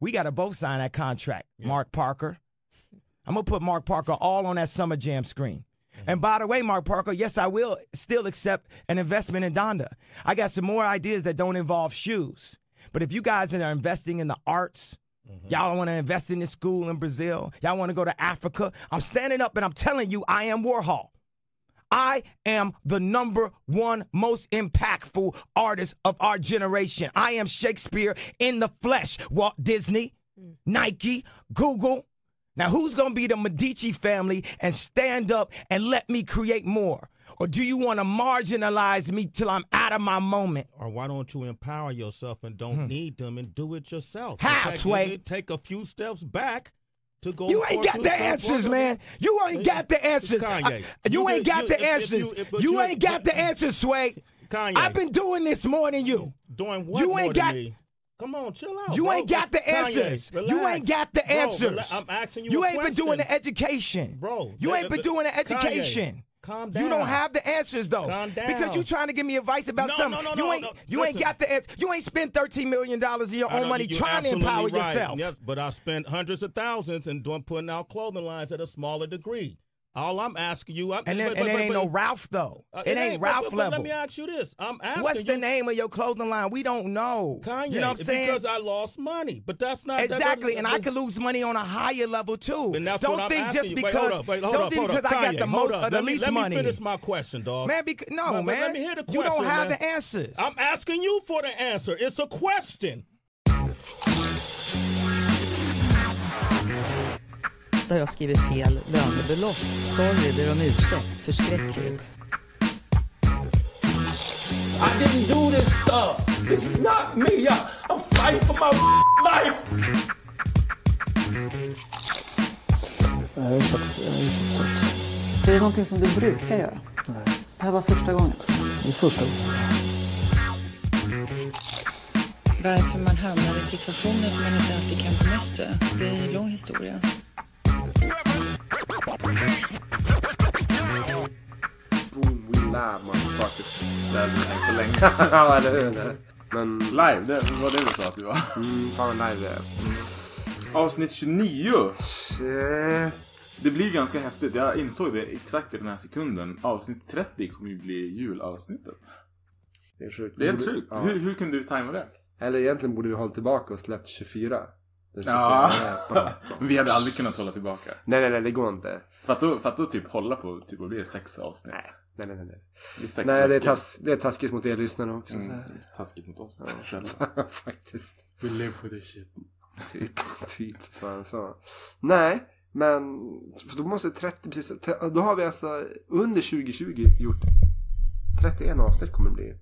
We got to both sign that contract, Mark Parker. I'm gonna put Mark Parker all on that Summer Jam screen. Mm-hmm. And by the way, Mark Parker, yes, I will still accept an investment in Donda. I got some more ideas that don't involve shoes. But if you guys are investing in the arts, mm-hmm. y'all want to invest in this school in Brazil, y'all want to go to Africa, I'm standing up and I'm telling you, I am Warhol. I am the number one most impactful artist of our generation. I am Shakespeare in the flesh. Walt Disney, Nike, Google. Now, who's going to be the Medici family and stand up and let me create more? Or do you want to marginalize me till I'm out of my moment? Or why don't you empower yourself and don't need them and do it yourself? Hmm. How, Sway? Take a few steps back to go. You ain't got the answers, man. You ain't got the answers. I- you You ain't got you- the if- if answers. you- if- You you- ain't got the answers, Sway. Kanye. I've been doing this more than you. doing what You more ain't than got- me? Come on, chill out. You bro. ain't got the Kanye, answers. You ain't got the Bro, answers. rela- I'm asking you. You ain't been doing the education. Bro, You ain't been doing the Kanye, calm You don't have the answers though. Calm Because you down. trying to give me advice about No, something. no, no, you ain't you ain't got the answer. You ain't spent thirteen million dollars of your own money trying to empower right. yourself. Yes, but I spent hundreds of thousands and doing putting out clothing lines at a smaller degree. All I'm asking you, I'm, And then, but- and but- it ain't but- no Ralph though. uh, it, ain't but- Ralph level. Let me ask you this: I'm asking What's you, the name of your clothing line? We don't know. Kanye, you know what I'm saying? Because I lost money, but that's not that Exactly, doesn't- and I could lose money on a higher level too. And that's don't think just you. Because up, wait, hold don't up, think because up. I got the most up. or the let me, let money. me finish my question, dog. Man, because, no, but man. let me hear the you don't have man. the answers. I'm asking you for the answer. It's a question. Där jag skriver fel lönebelopp. Sorry, ber om ursäkt. Förskräckligt. I didn't do this stuff. This is not me. I, I'm fighting for my life. Jag har köpt, jag har köpt sex. Är det någonting som du brukar göra? Nej, Det här var första gången. det är första gången. Varför man hamnar i situationer som man inte alltid kan bemästra. Det är en lång historia. Live motherfuckers. Tänkt på länge. ja, eller hur? Men, Live, det var det du sa att vi var. mm, fan vad live det är. Avsnitt 29. Shit. Det blir ganska häftigt. Jag insåg det exakt i den här sekunden. Avsnitt 30 kommer ju bli julavsnittet. Det är sjukt. Det är helt sjukt. Ja. Hur, hur kunde du tajma det? Eller egentligen borde vi hålla tillbaka och släppt 24. Den 24 Ja. vi hade aldrig kunnat hålla tillbaka. Nej, nej, nej, det går inte. För att då, för att då typ hålla på, typ, blir det? Sex avsnitt? Nej, nej, nej. nej. Det är Nej, det är, tas, det är taskigt mot er lyssnare också. Mm, Så här. taskigt mot oss själva. Faktiskt. We live for this shit. Typ, typ. Fan så. Nej, men för då måste 30 precis. Då har vi alltså under 2020 gjort 31 avsnitt kommer det bli.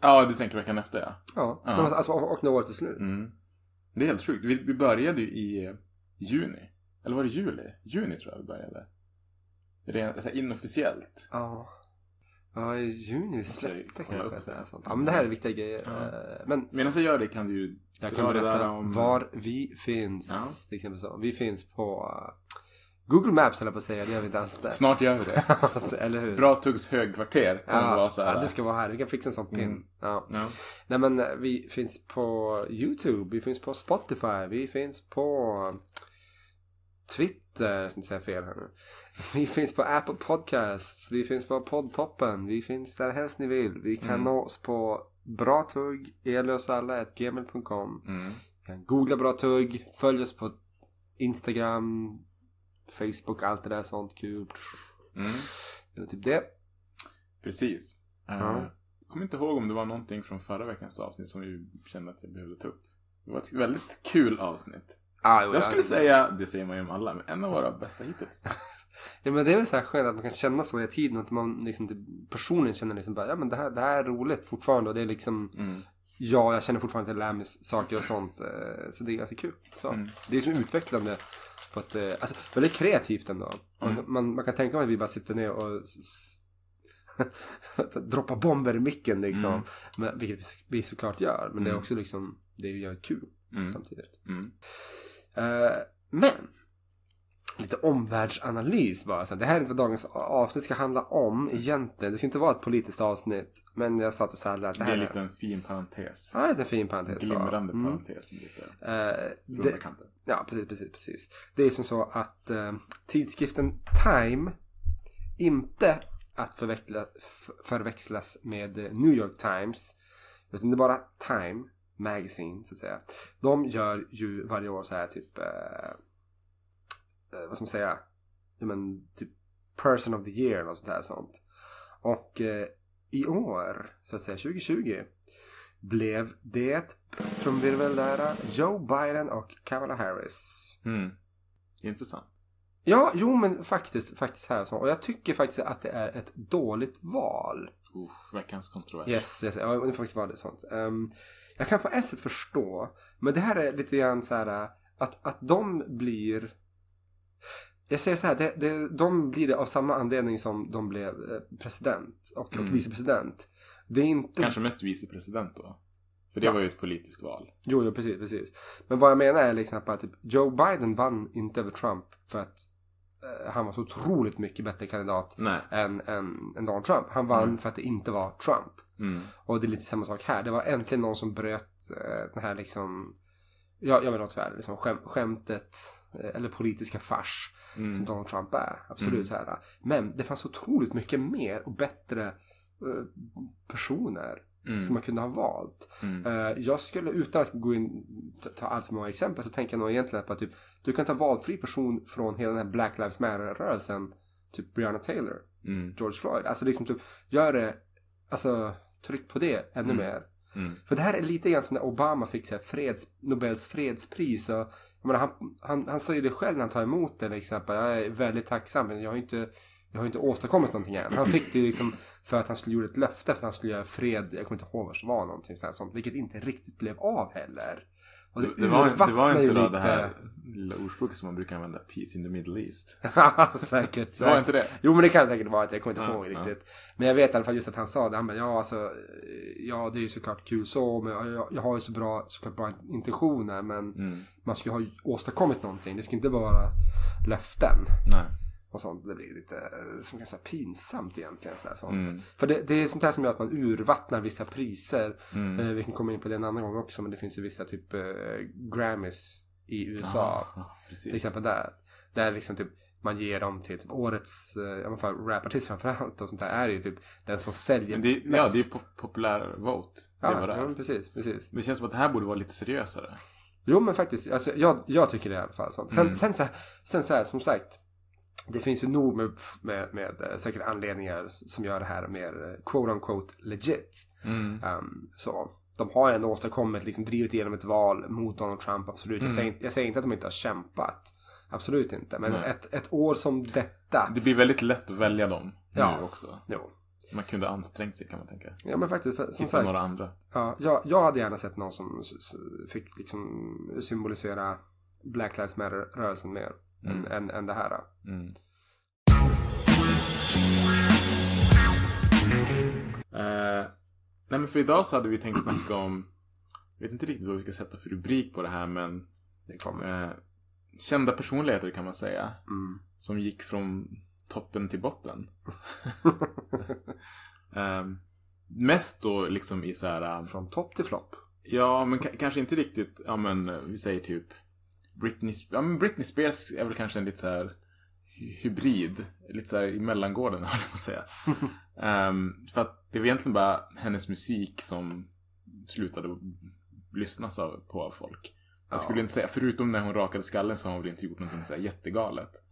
Ja, du tänker veckan efter ja. Ja, Ja. Alltså, och när året är slut. Mm. Det är helt sjukt. Vi, vi började ju i juni. Eller var det juli? Juni tror jag vi började. Ren, alltså, inofficiellt. Ja. Ja, i juni släppte kanske. det. så här sånt. Ja, men det här är viktiga grejer. Ja. Eh, Men Medan jag gör det kan du ju jag kan berätta om- var vi finns. Ja. Till exempel så. Vi finns på uh, Google Maps höll jag på att säga. Det gör vi inte ens där. Snart gör vi det. Alltså, Eller hur? Bra Tuggs högkvarter kommer Ja, vara så här. ja, det ska vara här. Vi kan fixa en sån pin. Mm. Ja. Ja. Nej men eh, vi finns på YouTube, vi finns på Spotify, vi finns på Twitter, jag ska inte säga fel här nu. Vi finns på Apple Podcasts, vi finns på Poddtoppen, vi finns där helst ni vill. Vi kan Mm. nå oss på bratugg, elösalla.gmail.com. Mm. Kan googla bra tugg, följ oss på Instagram, Facebook, allt det där sånt kul. Mm. Det var typ det. Precis. Ja. Uh, kommer inte ihåg om det var någonting från förra veckans avsnitt som vi kände att jag behövde ta upp. Det var ett väldigt kul avsnitt. Ah, jo, Jag skulle ja. säga, det säger man ju om alla, men en av våra bästa hittills. Ja men det är väl så här skönt att man kan känna så i tiden och att man liksom typ personligen känner liksom bara ja men det här, det här är roligt fortfarande och det är liksom Mm. ja jag känner fortfarande jag lär mig saker och sånt eh, så det är ganska kul. Så. Mm. Det är liksom utvecklande på ett, eh, alltså väldigt kreativt ändå. Man, Mm. man, man kan tänka sig att vi bara sitter ner och droppar bomber i micken liksom. Mm. Men, vilket vi såklart gör men det är Mm. också liksom det är ju jävligt kul Mm. samtidigt. Eh, men lite omvärldsanalys bara. Så det här är inte vad dagens avsnitt ska handla om egentligen. Det ska inte vara ett politiskt avsnitt. Men jag satte så här att Det det är här en liten fin parentes. Ja, det är en fin parentes. Glimrande Mm. parentes. Lite runda det, ja, precis, precis, precis. Det är som så att eh, tidskriften Time inte att förväxla, förväxlas med New York Times. Utan det är bara Time Magazine, så att säga. De gör ju varje år så här typ, eh, eh, vad ska man säga, ja, men, typ Person of the Year och sånt här sånt. Och eh, i år, så att säga 2020, blev det trumvirvellära Joe Biden och Kamala Harris. Mm. Intressant. Ja, jo men faktiskt, faktiskt här så. Och jag tycker faktiskt att det är ett dåligt val. Uff, veckans kontrovers. Yes, yes, ja, det faktiskt vara det sånt. Ehm, jag kan på ett sätt förstå, men det här är lite grann så här äh, att, att de blir jag säger så här, det, det, de blir det av samma anledning som de blev eh, president och, och Mm. vicepresident. Det är inte... Kanske mest vicepresident då. För det var ju ett politiskt val. Jo, jo, precis, precis. Men vad jag menar är liksom att typ, Joe Biden vann inte över Trump för att eh, han var så otroligt mycket bättre kandidat Nej. än, än, än Donald Trump. Han vann Mm. för att det inte var Trump. Mm. Och det är lite samma sak här. Det var äntligen någon som bröt eh, den här liksom, ja, jag något värre, liksom skäm, skämtet eh, eller politiska fars Mm. som Donald Trump är. Absolut Mm. här. Men det fanns otroligt mycket mer och bättre eh, personer Mm. som man kunde ha valt. Mm. Eh, jag skulle, utan att gå in ta allt för många exempel, så tänker jag nog egentligen på att typ, du kan ta valfri person från hela den här Black Lives Matter-rörelsen. Typ Breonna Taylor, Mm. George Floyd. Alltså liksom typ, gör det, alltså tryck på det ännu Mm. mer. Mm. För det här är lite grann som när Obama fick så freds, Nobels fredspris. Och, jag menar, han, han, han sa ju det själv när han tar emot det. Liksom, jag är väldigt tacksam men jag har inte, jag har inte åstadkommit någonting än. Han fick det ju liksom för att han skulle göra ett löfte för att han skulle göra fred. Jag kommer inte ihåg vad det var någonting så här, sånt. Vilket inte riktigt blev av heller. Och Det, det, var, det var inte då lite- det här lilla ordspråket som man brukar använda, peace in the middle east. Ja, säkert. Det var inte det? Jo men det kan säkert vara att jag kommer inte Ja, ihåg ja. riktigt. Men jag vet i alla fall just att han sa det. Han bara, ja alltså, ja det är ju såklart kul så, men jag, jag har ju så bra, såklart bra intentioner, men Mm. man ska ju ha åstadkommit någonting. Det ska inte bara vara löften Nej. Och sånt. Det blir lite, eh, som ganska pinsamt egentligen. Sådär, sånt. Mm. För det, det är sånt här som gör att man urvattnar vissa priser. Mm. Eh, vi kan komma in på det en annan gång också, men det finns ju vissa typ eh, Grammys i USA. Precis. Till exempel där. Där liksom typ man ger dem till typ årets, eh, rapartist framförallt och sånt där är ju typ den som säljer Men det, mest. ja, det är po- populär vote. Det ja, var det. ja, precis, precis. Men det känns som att det här borde vara lite seriösare. Jo men faktiskt, alltså, jag, jag tycker det i alla fall. Sånt. Sen, Mm. sen, så sen så här, som sagt. Det finns ju nog med, med, med eh, säkert anledningar som gör det här mer eh, quote unquote legit. Mm. Um, så de har ändå åstadkommit, liksom drivit igenom ett val mot Donald Trump, absolut. Jag, Mm. säger, inte- jag säger inte att de inte har kämpat. Absolut inte. Men Nej. ett, ett år som detta. Det blir väldigt lätt att välja dem Ja. nu också. Jo. Man kunde ha ansträngt sig kan man tänka. Ja men faktiskt, som Hitta sagt. några andra. Ja, jag, jag hade gärna sett någon som fick liksom symbolisera Black Lives Matter-rörelsen mer Mm. än, än, än det här. Mm. Eh, nej men för idag så hade vi tänkt snacka om, jag vet inte riktigt vad vi ska sätta för rubrik på det här men Det kommer. eh, kända personligheter kan man säga. Mm. Som gick från toppen till botten. Eh, mest då liksom i så här, Från topp till flopp. ja men kanske inte riktigt, ja men eh, vi säger typ Britney, ja, men Britney Spears är väl kanske en lite så här hy- hybrid. Lite så här i mellangården, höll jag på att säga. Ehm, för att det var egentligen bara hennes musik som slutade lyssnas av, på av folk. Jag Ja. skulle inte säga, förutom när hon rakade skallen så har hon väl inte gjort någonting så här jättegalet.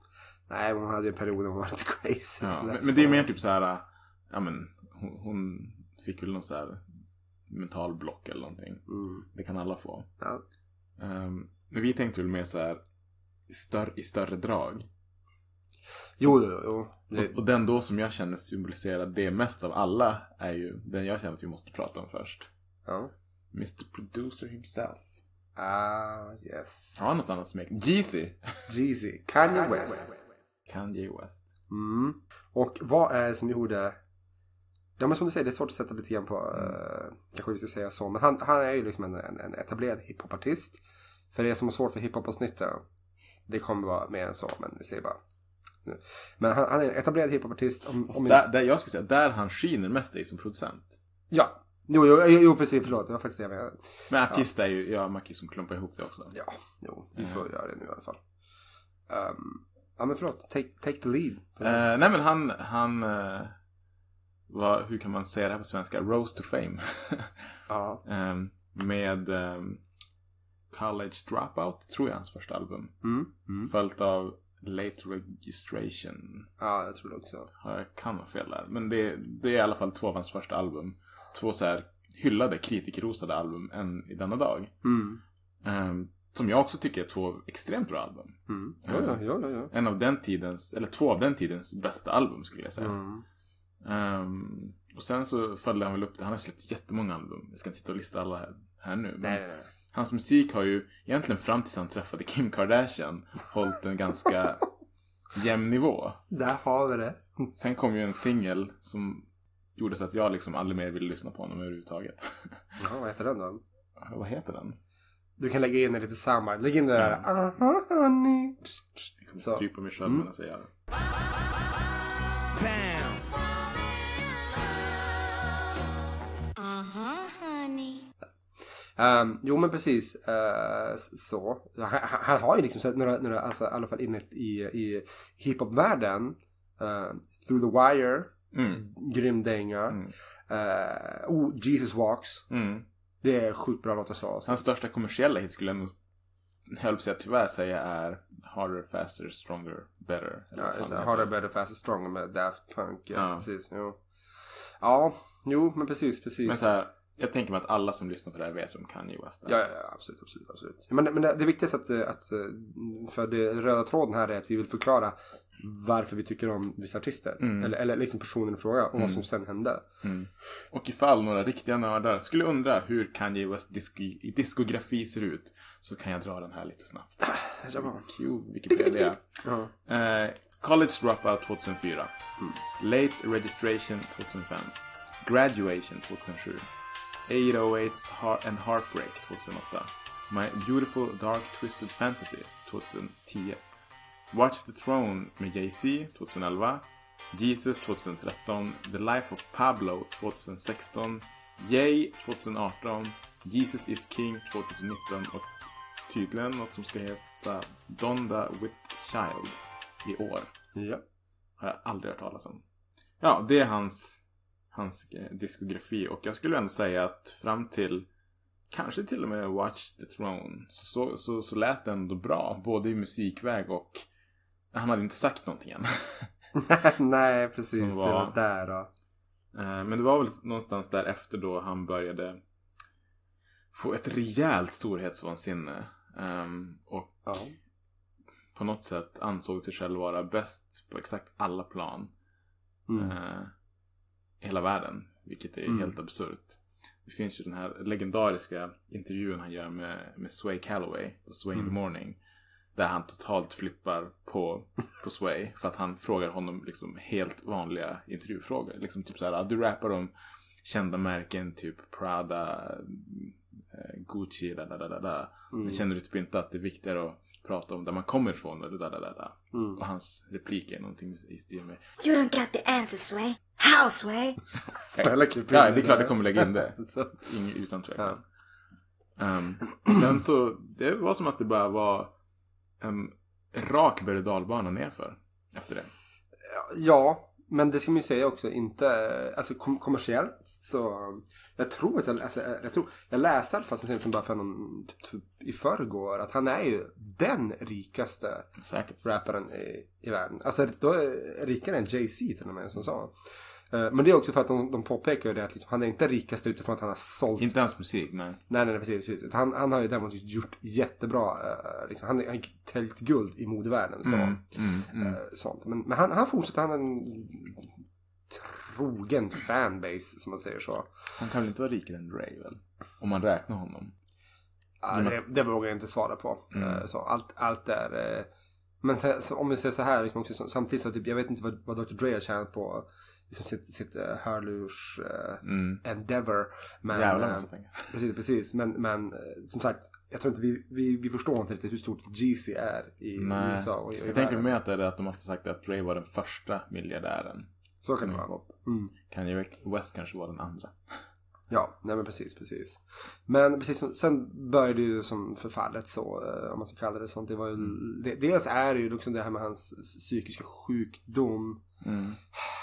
Nej, hon hade ju perioder hon var lite crazy. Ja, men, men det är mer typ så här, ja men hon, hon fick väl någon så här mental block eller någonting. Mm. Det kan alla få. Ja. Ehm, men vi tänkte väl mer så här i större, i större drag. Jo, jo, jo. Det, Och, och den då som jag känner symboliserar det mest av alla är ju den jag känner att vi måste prata om först. ja. Mr Producer himself. Ah, yes. Har han något annat smek? Jeezy. Jeezy. Kanye West. Kanye West. Mm. Och vad är det som gjorde... Ja men som du säger, det är svårt att sätta lite grann på, uh, kanske vi ska säga så, men han, han är ju liksom en, en, en etablerad hiphopartist. För er som har svårt för hiphop-avsnittet, det kommer vara mer än så, men vi ser bara. nu. Men han, han är en etablerad hiphopartist. Om, om där, där, jag skulle säga, där han skiner mest är ju som producent. Ja, jo, jo, jo, precis, förlåt, det var faktiskt det jag menade. Men artist är ju, ja man kan ju som klumpa ihop det också. Ja, jo, vi får göra det nu i alla fall. Um, ja, men förlåt, take, take the lead. Eh, nej men han, han eh, vad, hur kan man säga det här på svenska? Rose to fame. Ja. Ehm, med ehm, College Dropout, tror jag hans första album. Mm, mm. Följt av Late Registration. ja, jag tror det också. Ja, Jag kan ha fel där. Men det, det är i alla fall två av hans första album. Två så här hyllade, kritikerrosade album än i denna dag. Mm. Ehm, som jag också tycker är två extremt bra album. Mm. Ja, ja, ja, ja, ja. En av den tidens, eller två av den tidens bästa album skulle jag säga. Mm. Ehm, och sen så följde han väl upp det. Han har släppt jättemånga album. Jag ska inte sitta och lista alla här, här nu. Men Nej, nej, nej. Hans musik har ju egentligen fram tills han träffade Kim Kardashian hållit en ganska jämn nivå. Där har vi det. Sen kom ju en singel som gjorde så att jag liksom aldrig mer ville lyssna på honom överhuvudtaget. Jaha, vad heter den då? Vad heter den? Du kan lägga in lite samma. Lägg in det där. Aha, honey. Så. strypa mig själv Mm. medan jag gör det. Um, jo men precis s- så. Han, han- har ju liksom sett några, några alltså, i alla fall inne i, i hiphop-världen. eh, Through the Wire, Mm. grym dänga. Mm. Eh, oh, Jesus Walks. Mm. Det är sjukt bra låt att säga. Hans största kommersiella hit skulle jag nog, höll på att tyvärr säga är Harder, Faster, Stronger, Better. Ja, det Harder, better, faster, stronger med Daft Punk. Ja, Ja. precis. Jo. Ja, jo men precis, precis. Men så här, jag tänker mig att alla som lyssnar på det här vet vem Kanye West är. Ja, ja, absolut, absolut, absolut. Men, men det, det viktigaste att, att, för det röda tråden här är att vi vill förklara varför vi tycker om vissa artister. Mm. Eller, eller liksom personen i fråga och vad som sen hände. Och ifall några riktiga nördar skulle undra hur Kanye West disk- diskografi ser ut så kan jag dra den här lite snabbt. Q, Wikipedia. Eh, College Dropout 2004. Late Registration 2005. Graduation 2007. 808s Heart and Heartbreak 2008. My Beautiful Dark Twisted Fantasy 2010. Watch the Throne med Jay-Z 2011. Jesus 2013. The Life of Pablo 2016. Yay 2018. Jesus is King 2019. Och tydligen något som ska heta Donda with Child i år. Ja. Har jag aldrig hört talas om. Ja, det är hans, hans eh, diskografi. Och jag skulle ändå säga att fram till kanske till och med Watch the Throne så, så, så, så lät det ändå bra. Både i musikväg och han hade inte sagt någonting än. Nej, precis. Som Det var- var där då. Eh, Men det var väl någonstans därefter då han började få ett rejält storhetsvansinne. Ehm, och Ja. på något sätt ansåg sig själv vara bäst på exakt alla plan. Mm. i hela världen. Vilket är Mm. helt absurt. Det finns ju den här legendariska intervjun han gör med, med Sway Calloway på Sway in the Mm. Morning. Där han totalt flippar på, på Sway. För att han frågar honom liksom helt vanliga intervjufrågor. Liksom typ så här, du rappar om kända märken, typ Prada, eh, Gucci, da, da, da, da, da. Mm. Men känner du typ inte att det är viktigare att prata om där man kommer ifrån? Eller da, da, da, da. Mm. Och hans replik är någonting i stil med You don't got the answers, Sway. How, Sway? Snälla klipp in Ja, det är klart jag kommer lägga in det. Ingen, utan tvekan. Ehm, sen så, det var som att det bara var en rak berg och dalbana nerför. Efter det. Ja, men det ska man ju säga också inte, alltså kom kommersiellt så, jag tror att jag, alltså, jag tror, jag läste i alla fall så sent som bara för någon, typ, typ i förrgår att han är ju den rikaste Säkert. rapparen i, i världen. Alltså då är rikare än Jay-Z till och med som sa. Eh, Men det är också för att de, de påpekar ju det att liksom, han är inte rikast utifrån att han har sålt Inte hans musik, nej. Nej, nej, precis. precis. Han, han har ju däremot gjort jättebra, eh, liksom, han har täljt guld i modevärlden. Så, Mm, mm, mm. eh, sånt. Men, men han, han fortsätter, han har en trogen fanbase, som man säger så. Han kan väl inte vara rikare än Ray väl? Om man räknar honom. Ja, det, det vågar jag inte svara på. Mm. Så, allt, allt är... Men så, om vi säger så här, liksom också, så, samtidigt så typ, jag vet inte vad, vad Dr. Dre har tjänat på liksom sitt, sitt uh, hörlurs uh, Mm. endeavor. Men, Jävla eh, massa pengar. Precis, precis. Men, men eh, som sagt, jag tror inte vi, vi, vi förstår inte riktigt hur stort Jeezy är i Nej. USA och i, i Jag tänker världen. med att det är att de har sagt att Dre var den första miljardären. Så kan det vara. Mm. Kanye West kanske var den andra. Ja, nej men precis, precis. Men precis, sen började ju som förfallet så, eh, om man ska kalla det sånt. Det var ju, det, dels är det ju liksom det här med hans psykiska sjukdom. Mm.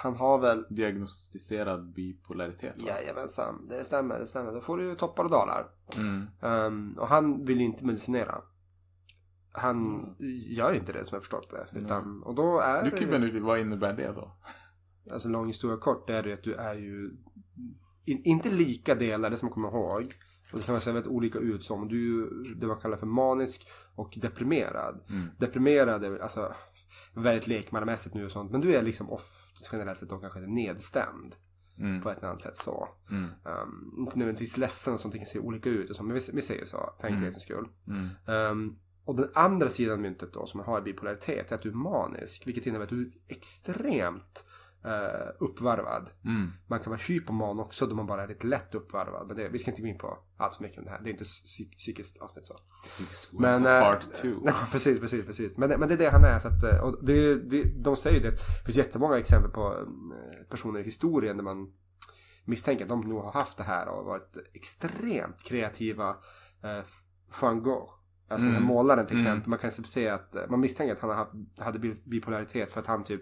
Han har väl, Diagnostiserad bipolaritet va? jajamensan, det stämmer, det stämmer. Då får du ju toppar och dalar. Mm. Ehm, och han vill ju inte medicinera. Han gör inte det som jag förstått det. Utan, och då är Du kan ju, vad innebär det då? Alltså lång historia kort, det är det att du är ju in, inte lika delar, det som man kommer ihåg. Och det kan man säga väldigt olika ut som. Du är ju det man kallar för manisk och deprimerad. Deprimerad är alltså väldigt lekmannamässigt nu och sånt. Men du är liksom oftast generellt sett då kanske nedstämd. Mm. På ett eller annat sätt så. Mm. Um, inte nödvändigtvis ledsen och sånt, det kan se olika ut och så. Men vi, vi säger så, för enkelhetens skull. Mm. Um, och den andra sidan av myntet då som har bipolaritet är att du är manisk. Vilket innebär att du är extremt eh, uppvarvad. Mm. Man kan vara hypoman också då man bara är lite lätt uppvarvad. Men det, vi ska inte gå in på allt för mycket om det här. Det är inte psy- psykiskt avsnitt så. Psykisk Men, eh, part 2. Ja, precis, precis, precis. Men, det- men det är det han är. Så att, eh, och det, det, de säger ju det. Det finns jättemånga exempel på eh, personer i historien där man misstänker att de nog har haft det här och varit extremt kreativa. Eh, van Gogh. Alltså den Mm. målaren till Mm. exempel. Man kan se att eh, man misstänker att han haft, hade bi- bipolaritet för att han typ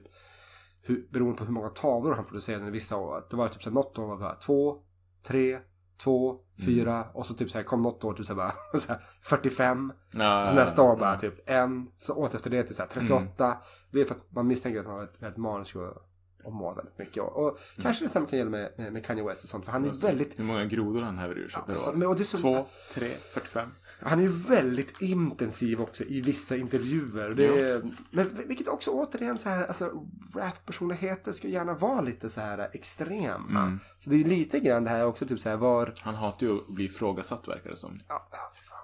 hur, beroende på hur många tavlor han producerade i vissa år. Det var typ så här, något år var bara två, tre, två, fyra och så typ så här kom något år typ så här bara så här, 45. Ja, Så nästa år bara typ en. Så åt efter det till så här 38. Mm. Det är för att man misstänker att han har ett väldigt manus och, och mår väldigt mycket. Och, och kanske detsamma kan gälla med, med, med Kanye West och sånt. För han är väldigt, Hur många grodor han häver ur sig Ja, per år? så- Två, tre, 45? han är ju väldigt intensiv också i vissa intervjuer. Det är, men vilket också återigen så här, alltså rappersonligheter ska gärna vara lite så här extrema. Mm. Så det är lite grann det här också typ så här var, Han hatar ju att bli ifrågasatt verkar det som. ja, fan.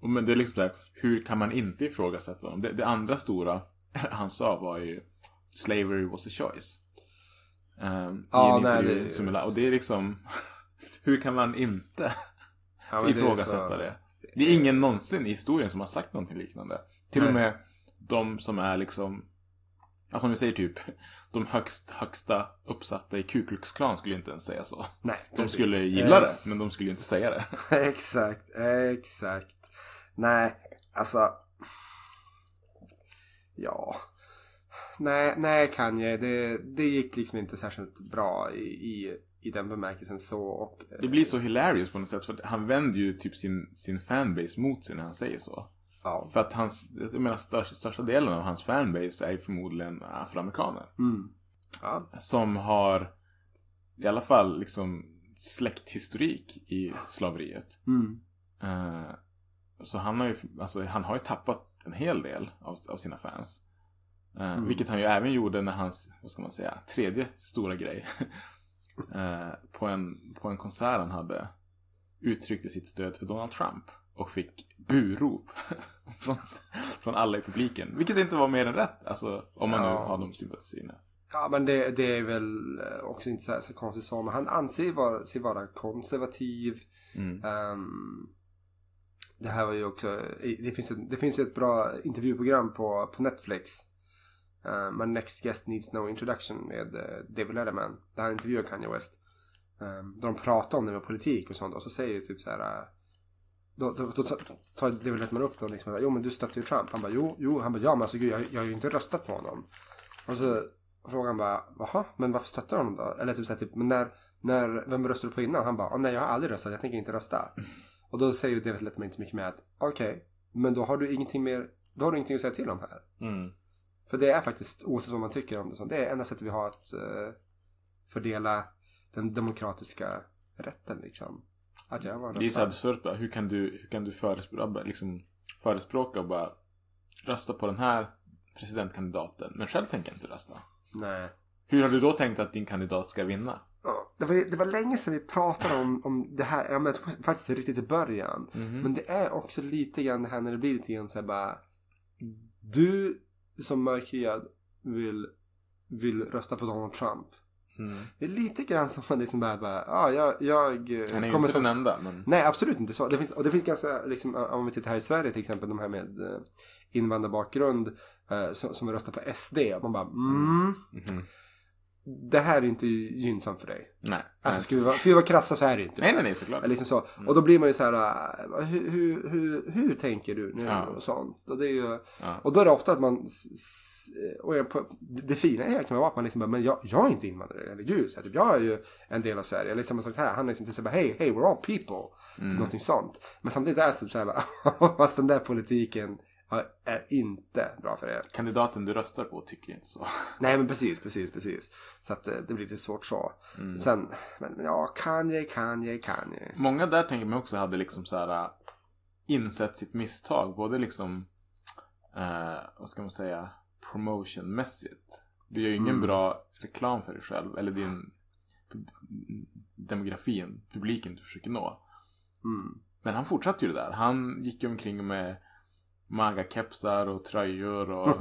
Och Men det är liksom så här, hur kan man inte ifrågasätta honom? Det, det andra stora han sa var ju Slavery was a choice. Um, Ja, nej, det- som är Och det är liksom, hur kan man inte Ja, det ifrågasätta så- det? Det är ingen någonsin i historien som har sagt någonting liknande. Till och Nej. med de som är liksom, alltså om vi säger typ, de högst, högsta uppsatta i Ku Klux Klan skulle inte ens säga så. Nej, De precis. skulle gilla det, men de skulle inte säga det. exakt, exakt. Nej, alltså. Ja. Nej, nej Kanye, det, det gick liksom inte särskilt bra i, i, i den bemärkelsen så. Och, eh, Det blir så hilarious på något sätt, för att han vänder ju typ sin, sin fanbase mot sig när han säger så. Ja. För att hans, jag menar största, största delen av hans fanbase är ju förmodligen afroamerikaner. Mm. Ja. Som har i alla fall liksom släkthistorik i slaveriet. Mm. Eh, så han har ju, alltså han har ju tappat en hel del av, av sina fans. Eh, Mm. Vilket han ju även gjorde när hans, vad ska man säga, tredje stora grej. eh, på, en, på en konsert han hade uttryckte sitt stöd för Donald Trump. Och fick burop från, från alla i publiken. Vilket inte var mer än rätt. Alltså, om man nu Ja. har de sympatisierna. Ja, men det, det är väl eh, också inte så, så konstigt. Men han anser vara, sig vara konservativ. Mm. Ehm, det här var ju också, det finns, ett, det finns ju ett bra intervjuprogram på, på Netflix. Uh, My Next Guest Needs No Introduction med uh, David Letterman. Där han intervjuar Kanye West. Um, där de pratar om det med politik och sånt. Och så säger ju typ så här. eh, då, då, då tar David Letterman upp dem liksom. Jo men du stöttar ju Trump. Han bara jo, jo. Han bara ja men alltså gud jag, jag har ju inte röstat på honom. Och så frågar han bara jaha men varför stöttar du honom då? Eller typ så här, typ men när, när, vem röstade du på innan? Han bara "Åh, nej jag har aldrig röstat. Jag tänker inte rösta. Och då säger David Letterman inte så mycket med att okej, men då har du ingenting mer, då har du ingenting att säga till om här. Mm. För det är faktiskt, oavsett vad man tycker om det, så det är enda sättet vi har att eh, fördela den demokratiska rätten liksom. Att göra vad Det är så absurt bara. Hur kan du, hur kan du förespråka, liksom, förespråka och bara rösta på den här presidentkandidaten, men själv tänker inte rösta. Nej. Hur har du då tänkt att din kandidat ska vinna? Det var, det var länge sedan vi pratade om, om det här, ja, men faktiskt riktigt i början. Mhm. Men det är också lite grann det här när det blir lite grann så här bara. Du som mörkhyad vill, vill rösta på Donald Trump. Det är lite grann som man liksom bara, bara ja, jag, jag eh, Han är ju kommer inte som- den enda, men... Nej, absolut inte så. Det finns, och det finns ganska, liksom, om vi tittar här i Sverige till exempel, de här med eh, invandrarbakgrund eh, som, som röstar på SD. Och man bara, mm, Mhm. Det här är inte gynnsamt för dig. Nej. Alltså ska vi, vara, ska vi vara krassa så är det inte. Nej, nej, nej, såklart. Liksom så. Och då blir man ju så här, äh, hur, hur, hur, hur tänker du nu Ja. och sånt. Och, det är ju, Ja. och då är det ofta att man, och på, det fina är kan vara att man liksom bara, men jag, jag är inte invandrare, eller gud, så här, typ, jag är ju en del av Sverige. Eller samma sak här, han är liksom typ så här, hej, hej, we're all people. Mm. Typ någonting sånt. Men samtidigt är det så här, fast den där politiken är inte bra för er. Kandidaten du röstar på tycker inte så. Nej men precis, precis, precis. Så att eh, det blir lite svårt så. Mm. Sen, men ja, Kanye, Kanye, Kanye. Många där tänker man också hade liksom så här äh, insett sitt misstag. Både liksom, eh, vad ska man säga, promotionmässigt. Du gör ju ingen Mm. bra reklam för dig själv. Eller din demografin, publiken du försöker nå. Mm. Men han fortsatte ju det där. Han gick ju omkring med maga-kepsar och tröjor och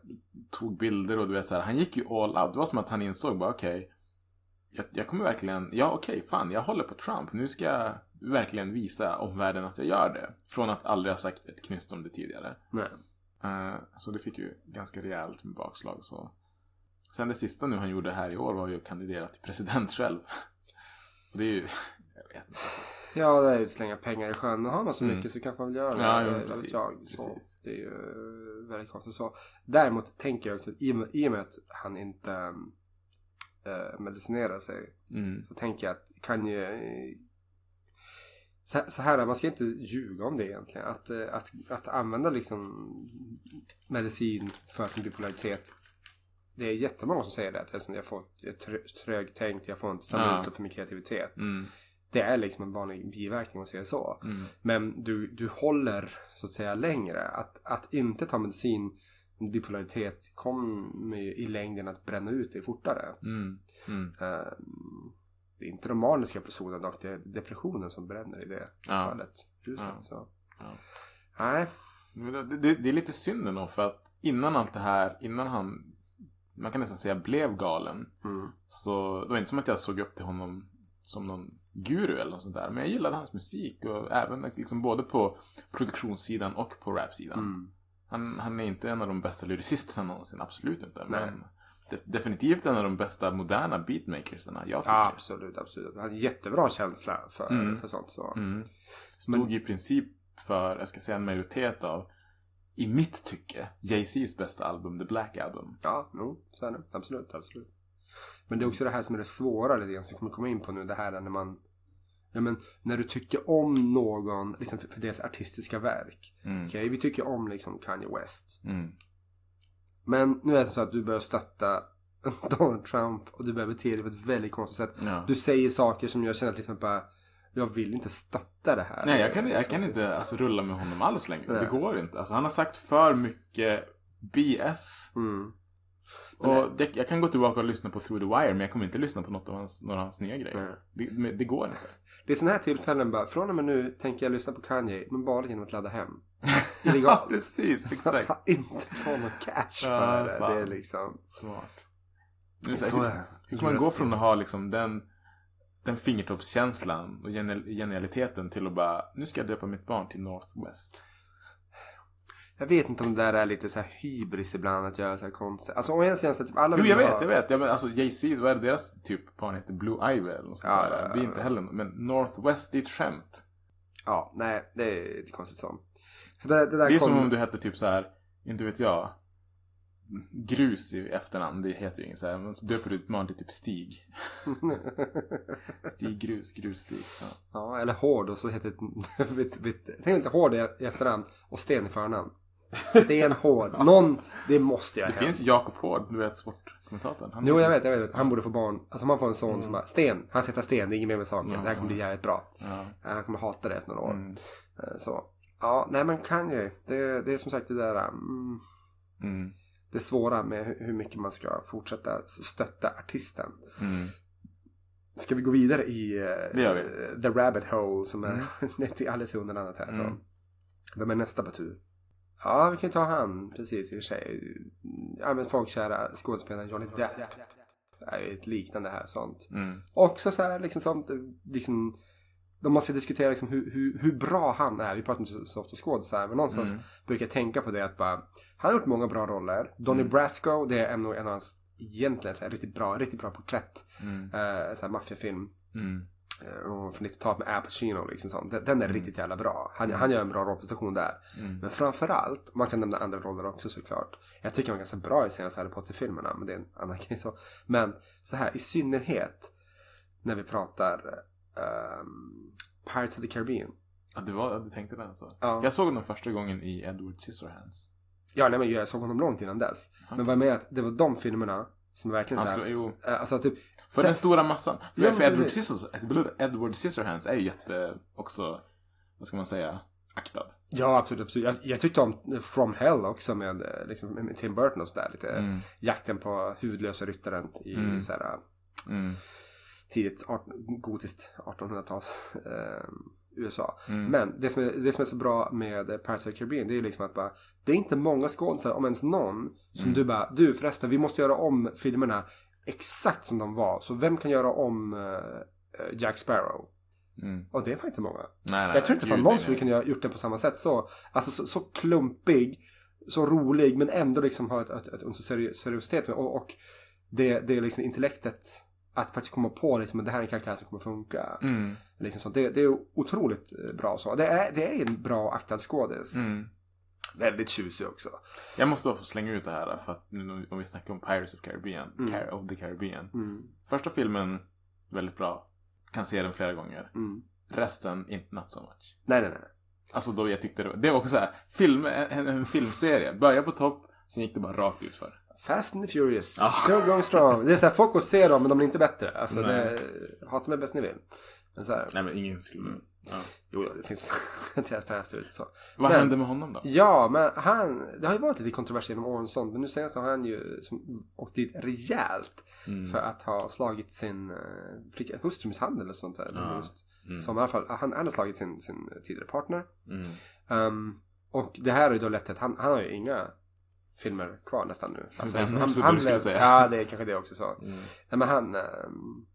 tog bilder och du vet så här, han gick ju all out. Det var som att han insåg bara okej, jag, jag kommer verkligen, ja okej, fan, jag håller på Trump. Nu ska jag verkligen visa omvärlden att jag gör det. Från att aldrig ha sagt ett knyst om det tidigare. Nej. Eh, så det fick ju ganska rejält med bakslag. Så. Sen det sista nu han gjorde här i år var ju att kandidera till president själv. och det är ju, jag vet inte. Ja, det är ju slänga pengar i sjön. Men har man så Mm. mycket så kanske man vill göra det. Ja, Vad vet precis, jag. Precis. det är ju eh, väldigt konstigt så. Däremot tänker jag också att i och med, i och med att han inte äh, medicinerar sig. Mm. Så tänker jag att kan ju... eh, Så, så här, man ska inte ljuga om det egentligen. Att, att, att använda liksom medicin för sin bipolaritet. Det är jättemånga som säger det. Att jag, jag får ett trö- trögtänkt, jag får inte samma Ja. för min kreativitet. Mm. Det är liksom en vanlig biverkning att säga så. Mm. Men du, du håller så att säga längre. Att, att inte ta medicin bipolaritet kommer i längden att bränna ut dig fortare. Mm. Mm. Eh, det är inte de maniska episoderna dock, det är depressionen som bränner i det Ja. fallet. Huset, Ja. så. Ja. Nej. Det, det, det är lite synd ändå för att innan allt det här, innan han, man kan nästan säga blev galen. Mm. Så det var inte som att jag såg upp till honom som någon guru eller något sånt där. Men jag gillade hans musik och även liksom både på produktionssidan och på rapsidan. Mm. Han, han är inte en av de bästa lyricisterna någonsin, absolut inte. Nej. Men de, definitivt en av de bästa moderna beatmakersarna jag tycker. Ja, absolut, absolut. Han har jättebra känsla för, Mm. för sånt. Så. Mm. Stod i princip för, jag ska säga en majoritet av, i mitt tycke, Jay-Z's bästa album, The Black Album. Ja, jo, så är det. Absolut, absolut. Men det är också det här som är det svåra lite grann, som vi kommer komma in på nu. Det här är när man... Ja, men när du tycker om någon liksom för, för deras artistiska verk. Mm. Okej, vi tycker om liksom Kanye West. Mm. Men nu är det så att du börjar stötta Donald Trump och du börjar bete dig på ett väldigt konstigt sätt. Ja. Du säger saker som jag känner att liksom bara, jag vill inte stötta det här. Nej, jag kan, jag kan inte alltså, rulla med honom alls längre. Nej. Det går inte. Alltså, han har sagt för mycket BS. Mm. Och det, jag kan gå tillbaka och lyssna på Through the Wire, men jag kommer inte lyssna på något av hans, några av hans nya grejer. Det, det går inte. Det är sådana här tillfällen bara, från och med nu tänker jag lyssna på Kanye, men bara genom att ladda hem. ja, precis. Att Exakt. han inte får någon cash för det. fan. Det är liksom... Smart. Nu, så, Så hur, är det. hur kan man gå från att ha liksom den, den fingertoppskänslan och genial- genialiteten till att bara, nu ska jag döpa mitt barn till Northwest. Jag vet inte om det där är lite så här hybris ibland att göra så här konstigt. Alltså å ena sidan så typ alla Jo, jag ha- vet, jag vet. Jag men, alltså Jay-Z, vad är det deras typ barn heter? Blue Ivy eller något sånt Ja, där. ja, Det är inte heller Men Northwest, det är ett skämt. Ja, nej, det är lite konstigt så. För det, det där Det är kom... som om du hette typ så här, inte vet jag, grus i efternamn. Det heter ju inget så här. Men så döper du ditt barn till typ Stig. Stig Grus, Grusstig. Ja. Ja, eller hård och så heter det... tänk inte hård i efternamn och sten i förnamn. Sten hård. Någon, det måste jag Det finns Jakob Hård, du vet sportkommentatorn. Han Jo, jag vet, jag vet. Han borde få barn. Alltså man får en son som bara, Sten. Han sätter sten, det är inget mer med saken. Det här kommer bli jävligt bra. Ja. Han kommer hata det efter några år. Mm. Eh, Så. Ja, nej men Kanye. Det, det är som sagt det där. Mm, Mm. det svåra med hur- mycket man ska fortsätta stötta artisten. Mm. Ska vi gå vidare i eh. Mm. The Rabbit Hole som är till alldeles under annat här. Så. Mm. Vem är nästa på tur? Ja, vi kan ta han. Precis, i och för sig. Ja, men folkkära skådespelaren Johnny Depp. är ett liknande här sånt. Mm. Också så här liksom sånt, liksom de måste diskutera liksom hur, hur, hur bra han är. Vi pratar inte så, så ofta skådisar, men någonstans Mm. brukar jag tänka på det att bara, han har gjort många bra roller. Donnie Mm. Brasco, det är en, en av hans egentligen så här, riktigt bra, riktigt bra porträtt. Mm. Eh, så här maffiafilm. Mm. Eh, från 90-talet med Al Pacino liksom sånt. Den, den är riktigt jävla bra. Han, han gör en bra rollprestation där. Mm. Men framförallt, man kan nämna andra roller också såklart. Jag tycker han var ganska bra i senaste Harry Potter-filmerna, men det är en annan grej så. Men så här, i synnerhet när vi pratar ehm, Pirates of the Caribbean. Ja, du, var, du tänkte den så? Ja. Jag såg den första gången i Edward Scissorhands. Ja, nej, men jag såg honom långt innan dess. Men vad jag menar att det var de filmerna som verkligen Han så här, slår- jo. eh, Alltså typ, För så- den stora massan. Ja, för Edward. Scissors, Edward Scissorhands är ju jätte, också, vad ska man säga, aktad. Ja, absolut. absolut. Jag, jag tyckte om From Hell också med, eh, liksom, med Tim Burton och sådär. Lite Mm. jakten på huvudlösa ryttaren i Mm. såhär, Mm. tidigt art, gotiskt 1800-tals eh, USA. Mm. Men det som, är, det som är så bra med Pirates of the Caribbean det är ju liksom att bara, det är inte många skådespelare, om ens någon, som Mm. du bara, du förresten, vi måste göra om filmerna exakt som de var. Så vem kan göra om eh, Jack Sparrow? Mm. Och det faktiskt inte många. Nej, nej, jag tror inte gud, fan någon skulle nej. kunna gjort det på samma sätt. Så, alltså så, så klumpig, så rolig men ändå liksom ha ett, ett, ett, seri- seriositet. Och, och det, det är liksom intellektet att faktiskt komma på liksom, att det här är en karaktär som kommer funka. Mm. Liksom så. Det, det är otroligt eh, bra så. Det är, det är en bra aktad skådis. Mm. Väldigt tjusig också. Jag måste bara få slänga ut det här för att nu om vi snackar om Pirates of Caribbean, Mm. Car- of the Caribbean. Mm. Första filmen, väldigt bra. Kan se den flera gånger. Mm. Resten, inte not so much. Nej, nej, nej. Alltså då jag tyckte det var, det var också så här, film, en, en filmserie. Började på topp, sen gick det bara rakt ut för. Fast and the Furious. Ja. Still going strong. Det är så här, folk går och ser dem men de blir inte bättre. Alltså, det, hata mig bäst ni vill. Men så här, Nej men ingen skulle... Ja. jo, det finns garanterat fans ute så. Vad Men- hände med honom då? Ja, men han, det har ju varit lite kontrovers genom åren sånt, men nu senast har han ju som, åkt dit rejält Mm. för att ha slagit sin flicka, hustrumisshandel och sånt där. Ja. Just, Mm. Som i alla fall, han, han har slagit sin, sin tidigare partner. Mm. Ehm, och det här har ju då lett till att han, han har ju inga filmer kvar nästan nu. Alltså, Vem han, du skulle säga? Ja, det är kanske det också så. Mm. Nej, men han, ehm,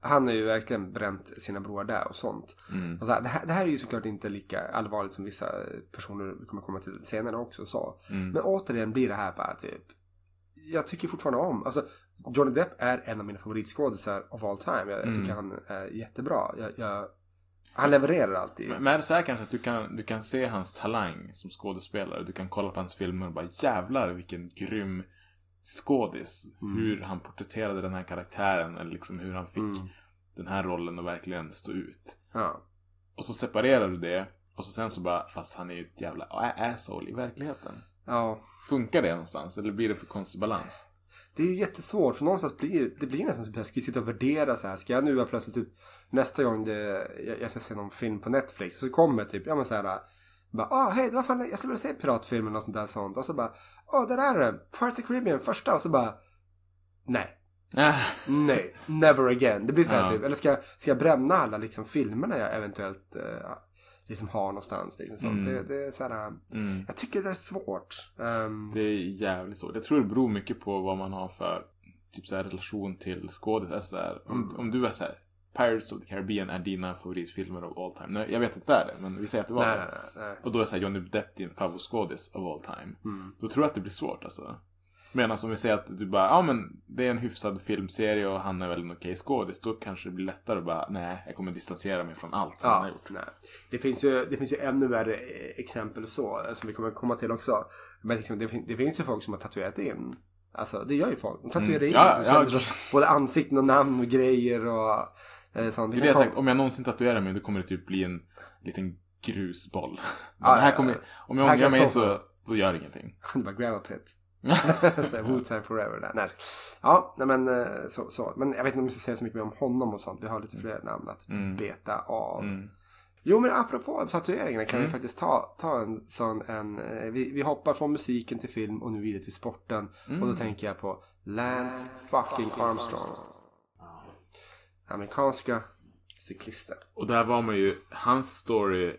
han har ju verkligen bränt sina broar där och sånt. Mm. Och så här, det, här, det här är ju såklart inte lika allvarligt som vissa personer kommer komma till senare också sa. Mm. Men återigen blir det här bara typ. Jag tycker fortfarande om, alltså Johnny Depp är en av mina favoritskådisar of all time. Jag, jag Mm. tycker han är jättebra. Jag, jag, han levererar alltid. Men men är det så här kanske att du kan, du kan se hans talang som skådespelare. Du kan kolla på hans filmer och bara jävlar vilken grym skådis. Mm. Hur han porträtterade den här karaktären. Eller liksom hur han fick Mm. den här rollen att verkligen stå ut. Ja. Och så separerar du det. Och så sen så bara, fast han är ju ett jävla asshole i verkligheten. ja. Funkar det någonstans? Eller blir det för konstig balans? Det är ju jättesvårt för någonstans blir det blir nästan som att ska vi sitta och värdera så här. Ska jag nu plötsligt typ nästa gång det, jag, jag ska se någon film på Netflix så kommer typ, ja men så här. Bara, ah hej, vad fan, jag skulle vilja se piratfilmen och sånt där sånt. Och så bara, åh, där är den. Pirates of Caribbean, första. Och så bara, nej. Ah, Nej, never again. Det blir så här Ja. typ, eller ska, jag- ska jag bränna alla liksom filmerna jag eventuellt eh, liksom har någonstans. Liksom, sånt. Mm. Det, det är så här, mm. jag tycker det är svårt. Ehm, Det är jävligt svårt. Jag tror det beror mycket på vad man har för typ så här, relation till skådisar. Så här, om, Mm. om du är så här, Pirates of the Caribbean är dina favoritfilmer of all time. Nej, jag vet inte det är det, men vi säger att det var nej, det. nej, nej. Och då är så här, Johnny Depp din favoritskådis of all time. Mm. Då tror jag att det blir svårt alltså. Medan om vi säger att du bara, ja men det är en hyfsad filmserie och han är väl en okej skådis. Då kanske det blir lättare att bara, nej, jag kommer distansera mig från allt som han har Ja, gjort. nej. Det, finns ju, det finns ju ännu värre eh, exempel så, eh, som vi kommer komma till också. Men liksom, det, det finns ju folk som har tatuerat in. Alltså det gör ju folk. De tatuerar Mm. in Ja, liksom, ja, kändisar. både ansikten och namn och grejer och eh, sånt. Det är det jag sagt, om jag någonsin tatuerar mig då kommer det typ bli en liten grusboll. Men Ja, det här ja, kommer, ja. om jag ångrar mig så, så gör det ingenting. Det bara grab a pit. Wu-Tang forever där. Nej. Ja, nej, men eh, så, så. Men jag vet inte om vi ska säga så mycket mer om honom och sånt. Vi har lite fler namn att Mm. beta av. Mm. Jo men apropå tatueringarna kan Mm. vi faktiskt ta, ta en sån en, eh, vi, vi hoppar från musiken till film och nu vidare till sporten. Mm. Och då tänker jag på Lance fucking Armstrong. Amerikanska cyklisten. Och där var man ju, hans story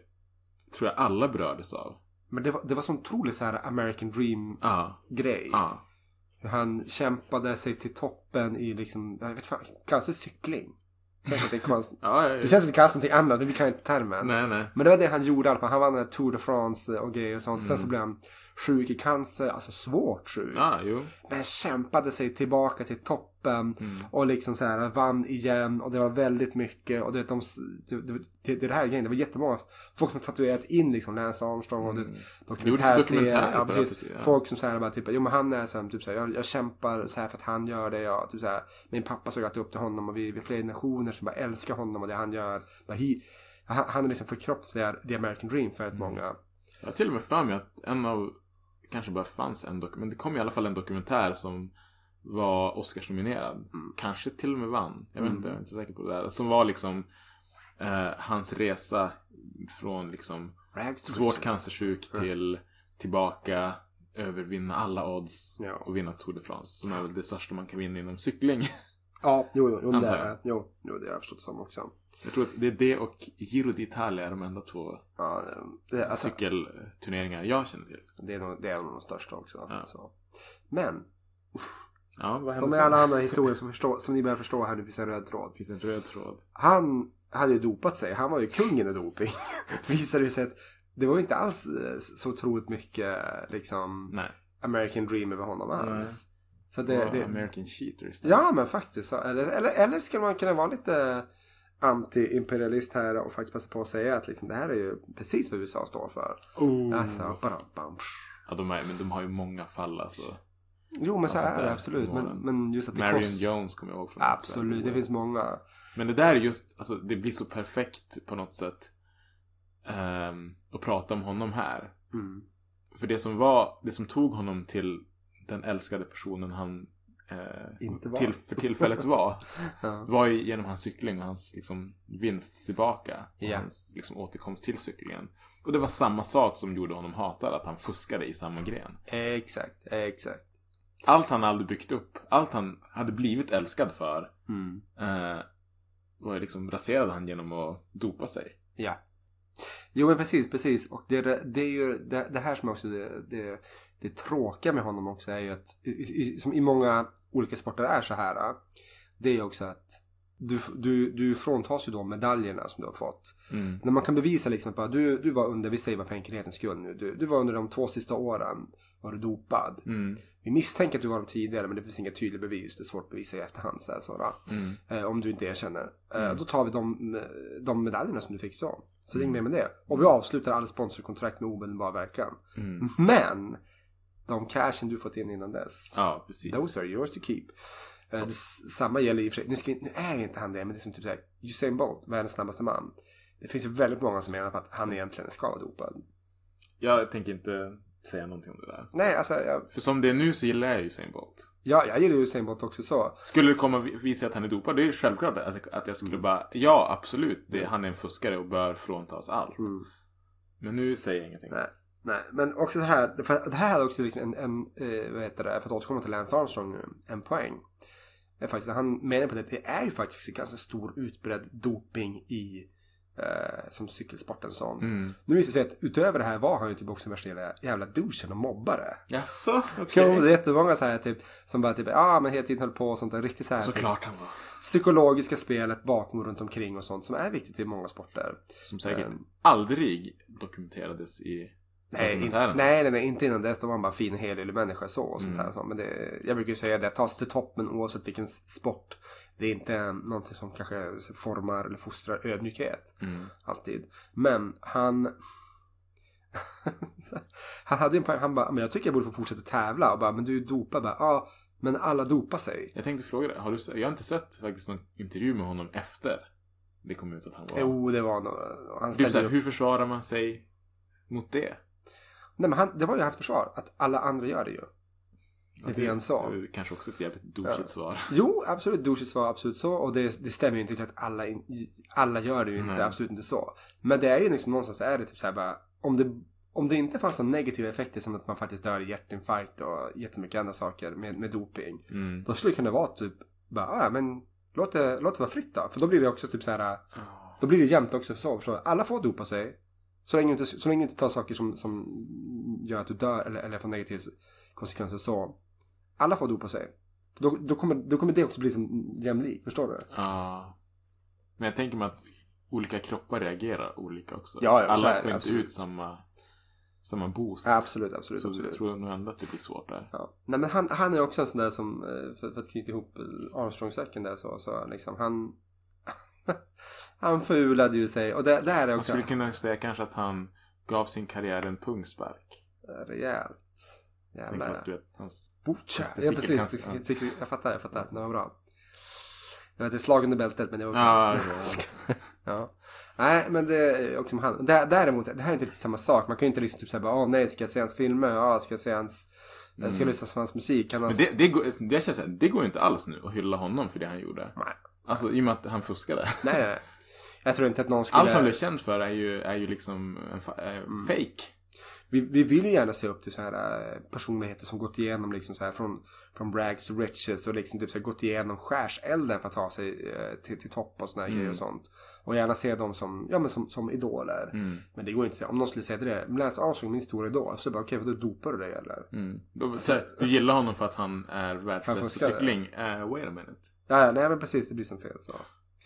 tror jag alla berördes av. Men det var, det var sån otrolig så här American Dream Ja, grej. ja. hur han kämpade sig till toppen i liksom, jag vet fan, kallas det cykling? Det känns, att det, är konst... Ja, ja, ja. det känns kallas någonting annat, men vi kan inte termen. Nej, nej. Men det var det han gjorde fall. Han vann Tour de France och grejer och sånt. Sen Mm. så blev han sjuk i cancer, alltså svårt sjuk. Jo. Men kämpade sig tillbaka till toppen Mm. och liksom så här vann igen och det var väldigt mycket och det, de, det, det, det, här grejen, det var jättemånga folk som tatuerat in liksom Lance Armstrong och gjordes dokumentärserier. Ja, precis. ja. Folk som säger bara typ, jo men han är så här, typ så här, jag, jag kämpar så här för att han gör det. Jag, typ så här, min pappa såg alltid upp till honom och vi, vi är flera generationer som bara älskar honom och det han gör. Bara, he, han, han är liksom förkroppsligar the American dream för Mm. många. Jag har till och med för mig att en av, kanske bara fanns en dokumentär, men det kom i alla fall en dokumentär som var Oscarsnominerad. Kanske till och med vann. Jag vet Mm. inte, jag är inte säker på det där. Som var liksom eh, hans resa från liksom svårt cancersjuk till tillbaka, övervinna alla odds Ja. och vinna Tour de France. Som är väl det största man kan vinna inom cykling. Ja, jo, jo, jo, det är det. Jo, jo, det har jag förstått som också. Jag tror att det är det och Giro d'Italia är de enda två Ja, det, det, alltså, cykelturneringar jag känner till. det, är nog, det är nog de största också. Ja. Men, Ja, som i alla andra historier som, förstå, som ni börjar förstå här, det finns en röd tråd. Finns en röd tråd? Han hade ju dopat sig. Han var ju kungen i doping. Visade det sig att det var ju inte alls eh, så otroligt mycket liksom Nej. American dream över honom alls. Så Det, det, det, American cheater istället. ja men faktiskt. Eller, eller, eller skulle man kunna vara lite anti-imperialist här och faktiskt passa på att säga att liksom, det här är ju precis vad USA står för. Oh. Alltså, bara, bam, Ja, de, är, men de har ju många fall alltså. Jo men så är det absolut. Men, men just att det Marion kost- Jones kommer jag ihåg från Absolut, det finns många. Men det där är just, alltså det blir så perfekt på något sätt ehm, att prata om honom här. Mm. För det som var, det som tog honom till den älskade personen han eh, Inte var. Till, för tillfället var, Ja. var ju genom hans cykling och hans liksom, vinst tillbaka. Och Ja. hans liksom, återkomst till cyklingen. Och det var samma sak som gjorde honom hatad, att han fuskade i samma gren. Exakt, exakt. Allt han aldrig byggt upp, allt han hade blivit älskad för, Mm. eh, var liksom raserade han genom att dopa sig. Ja. Jo men precis, precis. Och det, det är ju det, det här som också det, det, det tråkiga med honom också är ju att i, i, som i många olika sporter är så här. Det är ju också att du, du, du fråntas ju de medaljerna som du har fått. Mm. När man kan bevisa liksom att du, du var under, vi säger bara för enkelhetens skull nu, du, du var under de två sista åren var du dopad. Mm. Vi misstänker att du var de tidigare men det finns inga tydliga bevis. Det är svårt att bevisa i efterhand. Så här, så, va? Mm. eh, om du inte erkänner. Eh, Mm. Då tar vi de, de medaljerna som du fick så. Så det är inget mer med det. Och vi avslutar alla sponsorkontrakt med omedelbar verkan. Mm. Men de cashen du fått in innan dess. Ja, precis. Those are yours to keep. Eh, samma gäller i och för sig. Nu, vi- nu är inte han det, men det är som typ såhär. Usain Bolt, världens snabbaste man. Det finns ju väldigt många som menar på att han egentligen ska vara dopad. Jag tänker inte säga någonting om det där. Nej, alltså jag, För som det är nu så gillar jag Usain Bolt. ja, jag gillar Usain Bolt också så. Skulle det komma och visa att han är dopad, det är ju självklart att, att jag skulle bara, ja absolut, det, han är en fuskare och bör fråntas allt. Mm. Men nu säger jag ingenting. Nej, nej. men också det här. För det här är också liksom en, en eh, vad heter det, för att återkomma till Lance Armstrong, en poäng. Är faktiskt, han menar på det, det är ju faktiskt en ganska stor utbredd doping i eh, som cykelsporten sån. Mm. Nu visar det sig att utöver det här var han ju typ också värsta jävla, jävla douchen och mobbare. Jaså? Okej. Jo, det är jättemånga så här typ som bara typ, ja ah, men hela tiden höll på och sånt där. Riktigt så här. typ, Såklart han var. psykologiska spelet bakom och runt omkring och sånt som är viktigt i många sporter. Som säkert Ehm. aldrig dokumenterades i Nej, in, nej, nej, nej, inte innan dess. Då var han bara fin, helig människa så och sånt Mm. här. Så. Men det, jag brukar ju säga det, ta sig till toppen oavsett vilken sport. Det är inte någonting som kanske formar eller fostrar ödmjukhet. Mm. Alltid. Men han... han hade ju en poäng, han bara, men jag tycker jag borde få fortsätta tävla. Och bara, men du är ju dopad. Ja, ah, men alla dopar sig. Jag tänkte fråga dig, har du, jag har inte sett faktiskt någon intervju med honom efter det kom ut att han var... Jo, det var nog... Han Typ ställde såhär, upp. hur försvarar man sig mot det? Nej, men han, det var ju hans försvar. Att alla andra gör det ju. Ja, så. det är Kanske också ett jävligt douchigt Ja. svar. Jo, absolut. Douchigt var absolut så. Och det, det stämmer ju inte till att alla, in, alla gör det ju inte. Nej. Absolut inte så. Men det är ju liksom någonstans är det typ så här bara. Om det, om det inte fanns så negativa effekter som att man faktiskt dör i hjärtinfarkt och jättemycket andra saker med, med doping. Mm. Då skulle det kunna vara typ bara, ah, men låt det, låt det vara fritt då. För då blir det också typ så här. Då blir det jämnt också så. Du? Alla får dopa sig. Så länge du inte, så länge du inte tar saker som, som gör att du dör eller, eller får negativa konsekvenser så. Alla får dopa sig. Då, då, kommer, då kommer det också bli som jämlik, förstår du? Ja. Men jag tänker mig att olika kroppar reagerar olika också. Ja, ja, Alla får inte absolut. ut samma, samma boost. Ja, absolut, absolut, Så absolut. jag tror nog ändå att det blir svårt där. Ja. Nej men han, han är också en sån där som, eh, för, för att knyta ihop Armstrong-säcken där så, så liksom han Han fulade ju sig och det, det här är Man också skulle kunna säga kanske att han gav sin karriär en pungspark. rejält. Jävlar. klart, du vet, hans Butcha. Ja precis, jag fattar, jag fattar. Det var bra. Jag vet, det är slag under bältet men det var okej. ja. Nej, men det är också han. Dä- Däremot, det här är inte riktigt samma sak. Man kan ju inte liksom typ säga bara, åh nej, ska jag se hans filmer? Ja, ska jag se hans... Jag ska Mm. lyssna på hans musik? Han har... Men det, det, går, det känns det går ju inte alls nu att hylla honom för det han gjorde. Nej. Alltså i och med att han fuskade. nej, nej, nej. Jag tror inte att någon skulle... Allt han blev känd för är ju, är ju liksom en eh, Mm. fake. Vi, vi vill ju gärna se upp till så här eh, personligheter som gått igenom liksom så här från, från rags to riches och liksom typ så här gått igenom skärselden för att ta sig eh, till, till topp och såna här Mm. grejer och sånt. Och gärna se dem som, ja men som, som idoler. Mm. Men det går inte att säga, om någon skulle säga till det, Lance Armstrong min stora idol. Så bara, okej, vadå dopar du dig eller? Mm. Då, så, du gillar honom för att han är världsbäst på cykling. Uh, wait a minute. Ja, nej men precis, det blir som fel så.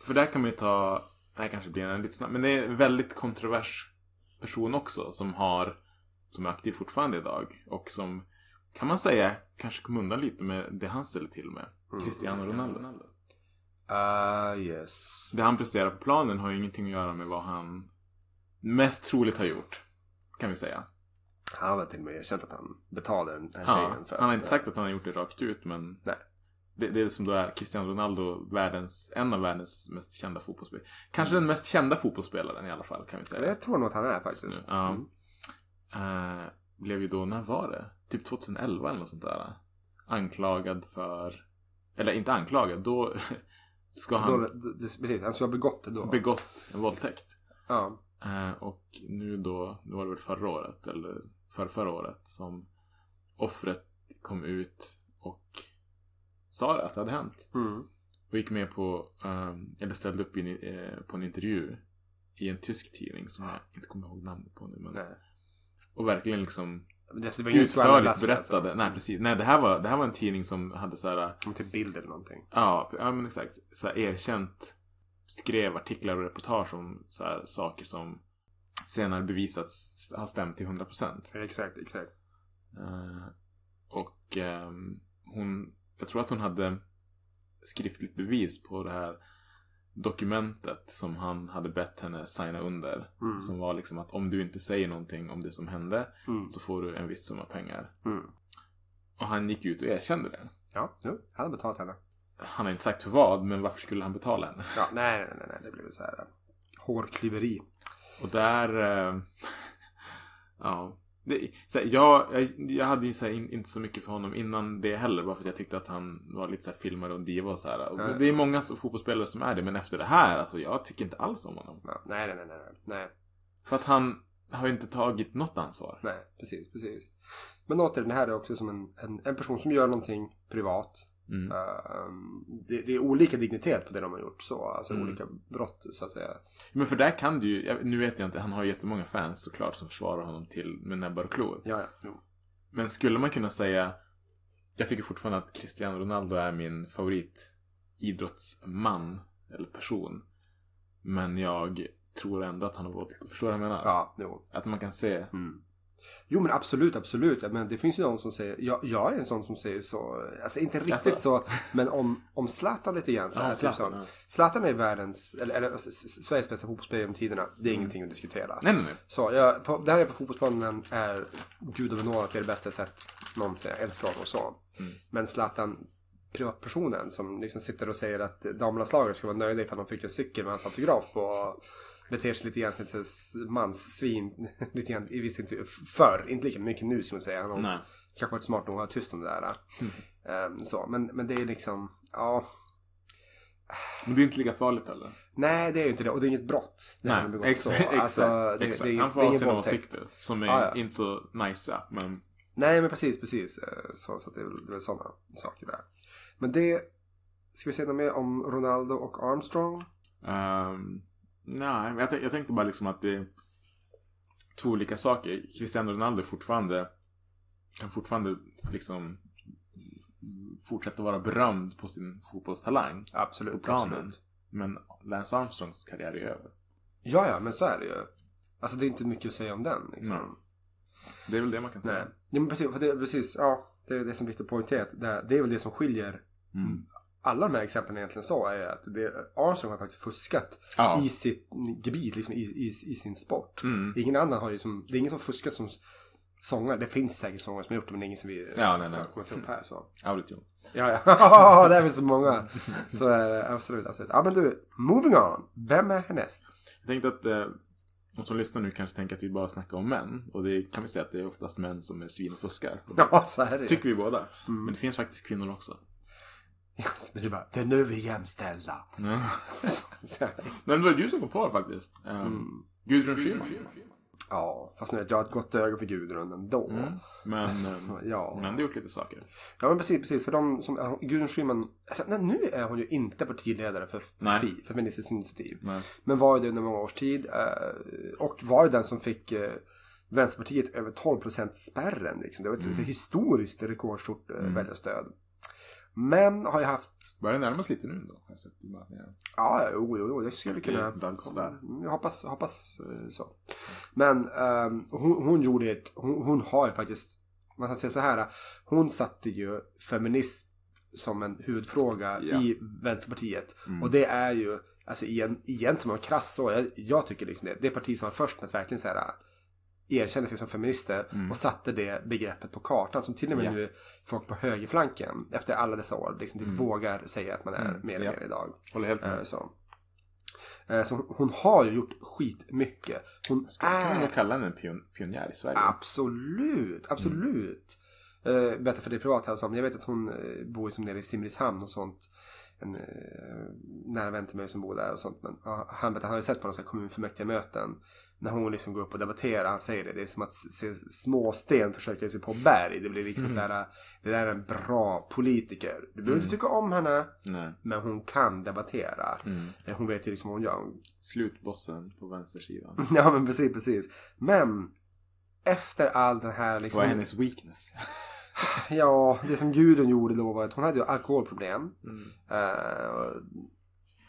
För där kan man ju ta, det här kanske blir en lite snabb, men det är en väldigt kontrovers person också som har, som är aktiv fortfarande idag och som, kan man säga, kanske kom undan lite med det han ställer till med. Mm. Cristiano Ronaldo. Uh, yes. Det han presterar på planen har ju ingenting att göra med vad han mest troligt har gjort. Kan vi säga. Han har till och med erkänt att han betalade den här Ja, tjejen för han har inte sagt att han har gjort det rakt ut men Nej. Det, det är som då är Cristiano Ronaldo världens, en av världens mest kända fotbollsspelare. Kanske den mest kända fotbollsspelaren i alla fall kan vi säga. Jag tror nog att han är faktiskt. Ja. Mm. Eh, blev ju då, när var det? Typ 2011 eller något sånt där. Anklagad för, eller inte anklagad, då ska han Då, det, precis, han skulle ha begått det då. begått en våldtäkt. ja. Eh, och nu då, nu var det väl förra året, eller för förra året, som offret kom ut och sa det, att det hade hänt. Mm. Och gick med på, ehm, eller ställde upp i, en- eh, på en intervju i en tysk tidning som jag inte kommer ihåg namnet på nu. Men, Nej. och verkligen liksom Det, var utförligt skvallerläsare, berättade. Alltså. Nej, precis. Nej, det här var, det här var en tidning som hade så här, Som till bild eller någonting. ja, ja men exakt, så här erkänt skrev artiklar och reportage om så här, saker som senare bevisats har stämt till 100%. Exakt, exakt. Eh, och ehm, hon, jag tror att hon hade skriftligt bevis på det här dokumentet som han hade bett henne signa under. Mm. Som var liksom att om du inte säger någonting om det som hände Mm. så får du en viss summa pengar. Mm. Och han gick ut och erkände det. Ja, jo, han hade betalat henne. Han har inte sagt för vad, men varför skulle han betala henne? Ja, nej, nej, nej, nej, det blev väl så här äh, hårklyveri. Och där... Eh, ja. Det, så här, jag, jag, jag hade ju så här, in, inte så mycket för honom innan det heller. Bara för att jag tyckte att han var lite så här filmare och diva och så här. Och. Det är många fotbollsspelare som är det. Men efter det här, alltså jag tycker inte alls om honom. Nej, nej, nej, nej, nej. För att han har ju inte tagit något ansvar. Nej, precis, precis. Men återigen, det här är också som en, en, en person som gör någonting privat. Mm. Ehm, det, det är olika dignitet på det de har gjort så. Alltså Mm. olika brott så att säga. Men för där kan du ju, nu vet jag inte, han har ju jättemånga fans såklart som försvarar honom till med näbbar och klor. Ja, ja. Men skulle man kunna säga, jag tycker fortfarande att Cristiano Ronaldo är min favorit idrottsman eller person. Men jag tror ändå att han har våld. Förstår du vad jag menar? Ja, jo. Att man kan se, Mm. Jo men absolut, absolut. Men det finns ju någon som säger, jag, jag är en sån som säger så, alltså inte riktigt Jaså? så, men om, om Zlatan lite grann så Ja, här, typ Zlatan, så. ja. Zlatan är världens, eller, eller s- Sveriges bästa fotbollsspelare genom tiderna. Det är ingenting att diskutera. Mm. nej nej nej. Så jag, på, det här är på fotbollsplanen är gudabenådat, det är det bästa jag sett någonsin. Jag älskar honom och så. Mm. Men Zlatan, privatpersonen som liksom sitter och säger att damlandslaget ska vara nöjda ifall de fick en cykel med hans autograf på beter sig lite grann som ett manssvin. lite grann, i viss förr, inte lika mycket nu ska man säga. Han har Nej. kanske varit smart nog att vara tyst om det där. Ehm, så. Men, men det är liksom, ja. Men det är inte lika farligt heller. Nej, det är ju inte det. Och det är inget brott. Det han Nej, begått exakt. exakt, Alltså, det, exakt. Det, är- han får det ha sina åsikter som är Ja, ja. inte så nice men Nej, men precis, precis. Eh, Så, så att det är väl, det är väl sådana saker där. Men det... Ska vi säga något mer om Ronaldo och Armstrong? Ehm, nej, jag, jag tänkte bara liksom att det är två olika saker. Cristiano Ronaldo fortfarande kan fortfarande liksom fortsätta vara berömd på sin fotbollstalang. Absolut, På planen. absolut. Men Lance Armstrongs karriär är över. Ja, ja, men så är det ju. Alltså det är inte mycket att säga om den. Liksom. Nej. Det är väl det man kan säga. Nej. Ja, men precis, för det, precis, ja, det är det som Victor poängterat. Det, det är väl det som skiljer Mm. Alla de här exemplen egentligen så är att det, Armstrong har faktiskt fuskat Ja. i sitt gebit, liksom i, i, i sin sport. Mm. Ingen annan har ju som, det är ingen som fuskar som sångare. Det finns säkert sångare som har gjort det men det är ingen som vi Ja, nej, nej. kommer ta upp här så. Autotune. Ja, ja. det är väl så många. Så är det absolut, absolut. Ja men du, moving on. Vem är härnäst? Jag tänkte att eh, de som lyssnar nu kanske tänker att vi bara snackar om män. Och det kan vi säga att det är oftast män som är svin och fuskar. Och Ja, så är det tycker vi båda. Mm. Men det finns faktiskt kvinnor också. Precis bara, det är nu vi är jämställda. Ja. Så det. Men det var du som kom på det faktiskt. Um, Mm. Gudrun Schyman. Ja, fast nu vet jag har ett gott öga för Gudrun ändå. Mm. Men eh, Ja. har ändå gjort lite saker. Ja men precis, precis. För de som, Gudrun Schyman, alltså, nej, nu är hon ju inte partiledare för Nej. FI, Feministiskt initiativ. Nej. Men var ju det under många års tid. eh, Och var ju den som fick eh, Vänsterpartiet över 12% spärren. Liksom. Det var ett Mm. historiskt rekordstort eh, väljarstöd. Men har ju haft, Börjar närma sig lite nu då. Har jag sett i mätningar. ja jo, jo, jo det skulle kunna. Det. Mm, Jag hoppas, hoppas eh, så. Men ehm, hon, hon gjorde ett, hon, hon har faktiskt, man kan säga så här. Hon satte ju feminism som en huvudfråga Ja. i Vänsterpartiet. Mm. Och det är ju, alltså igen, igen som en krass så, jag, jag tycker liksom det, det parti som var först med att verkligen så här erkände sig som feminister och satte det begreppet på kartan som till och med Mm. Ja. nu folk på högerflanken efter alla dessa år liksom typ vågar säga att man är Mm. mer och Ja. mer idag. Håller helt Eh, med. Så. Eh, så hon- hon har ju gjort skitmycket. Hon Ska, kan man är kalla henne en pion, pionjär i Sverige. absolut, absolut. Eh, berätta för dig privat här som, jag vet att hon eh, bor som nere i Simrishamn och sånt. En eh, nära vän till mig som bor där och sånt. Men ja, han berättade, han hade sett på några kommunfullmäktige möten när hon liksom går upp och debatterar. Han säger det, det är som att se småsten försöker sig på berg. Det blir liksom så här, det där är en bra politiker. Du behöver inte tycka om henne, Nej. men hon kan debattera. Mm. Eh, Hon vet ju liksom vad hon gör. Slutbossen på vänstersidan. Ja men precis, precis. Men efter all den här liksom. Vad är hennes weakness? Ja, det som Gudrun gjorde då var att hon hade ju alkoholproblem. Eh,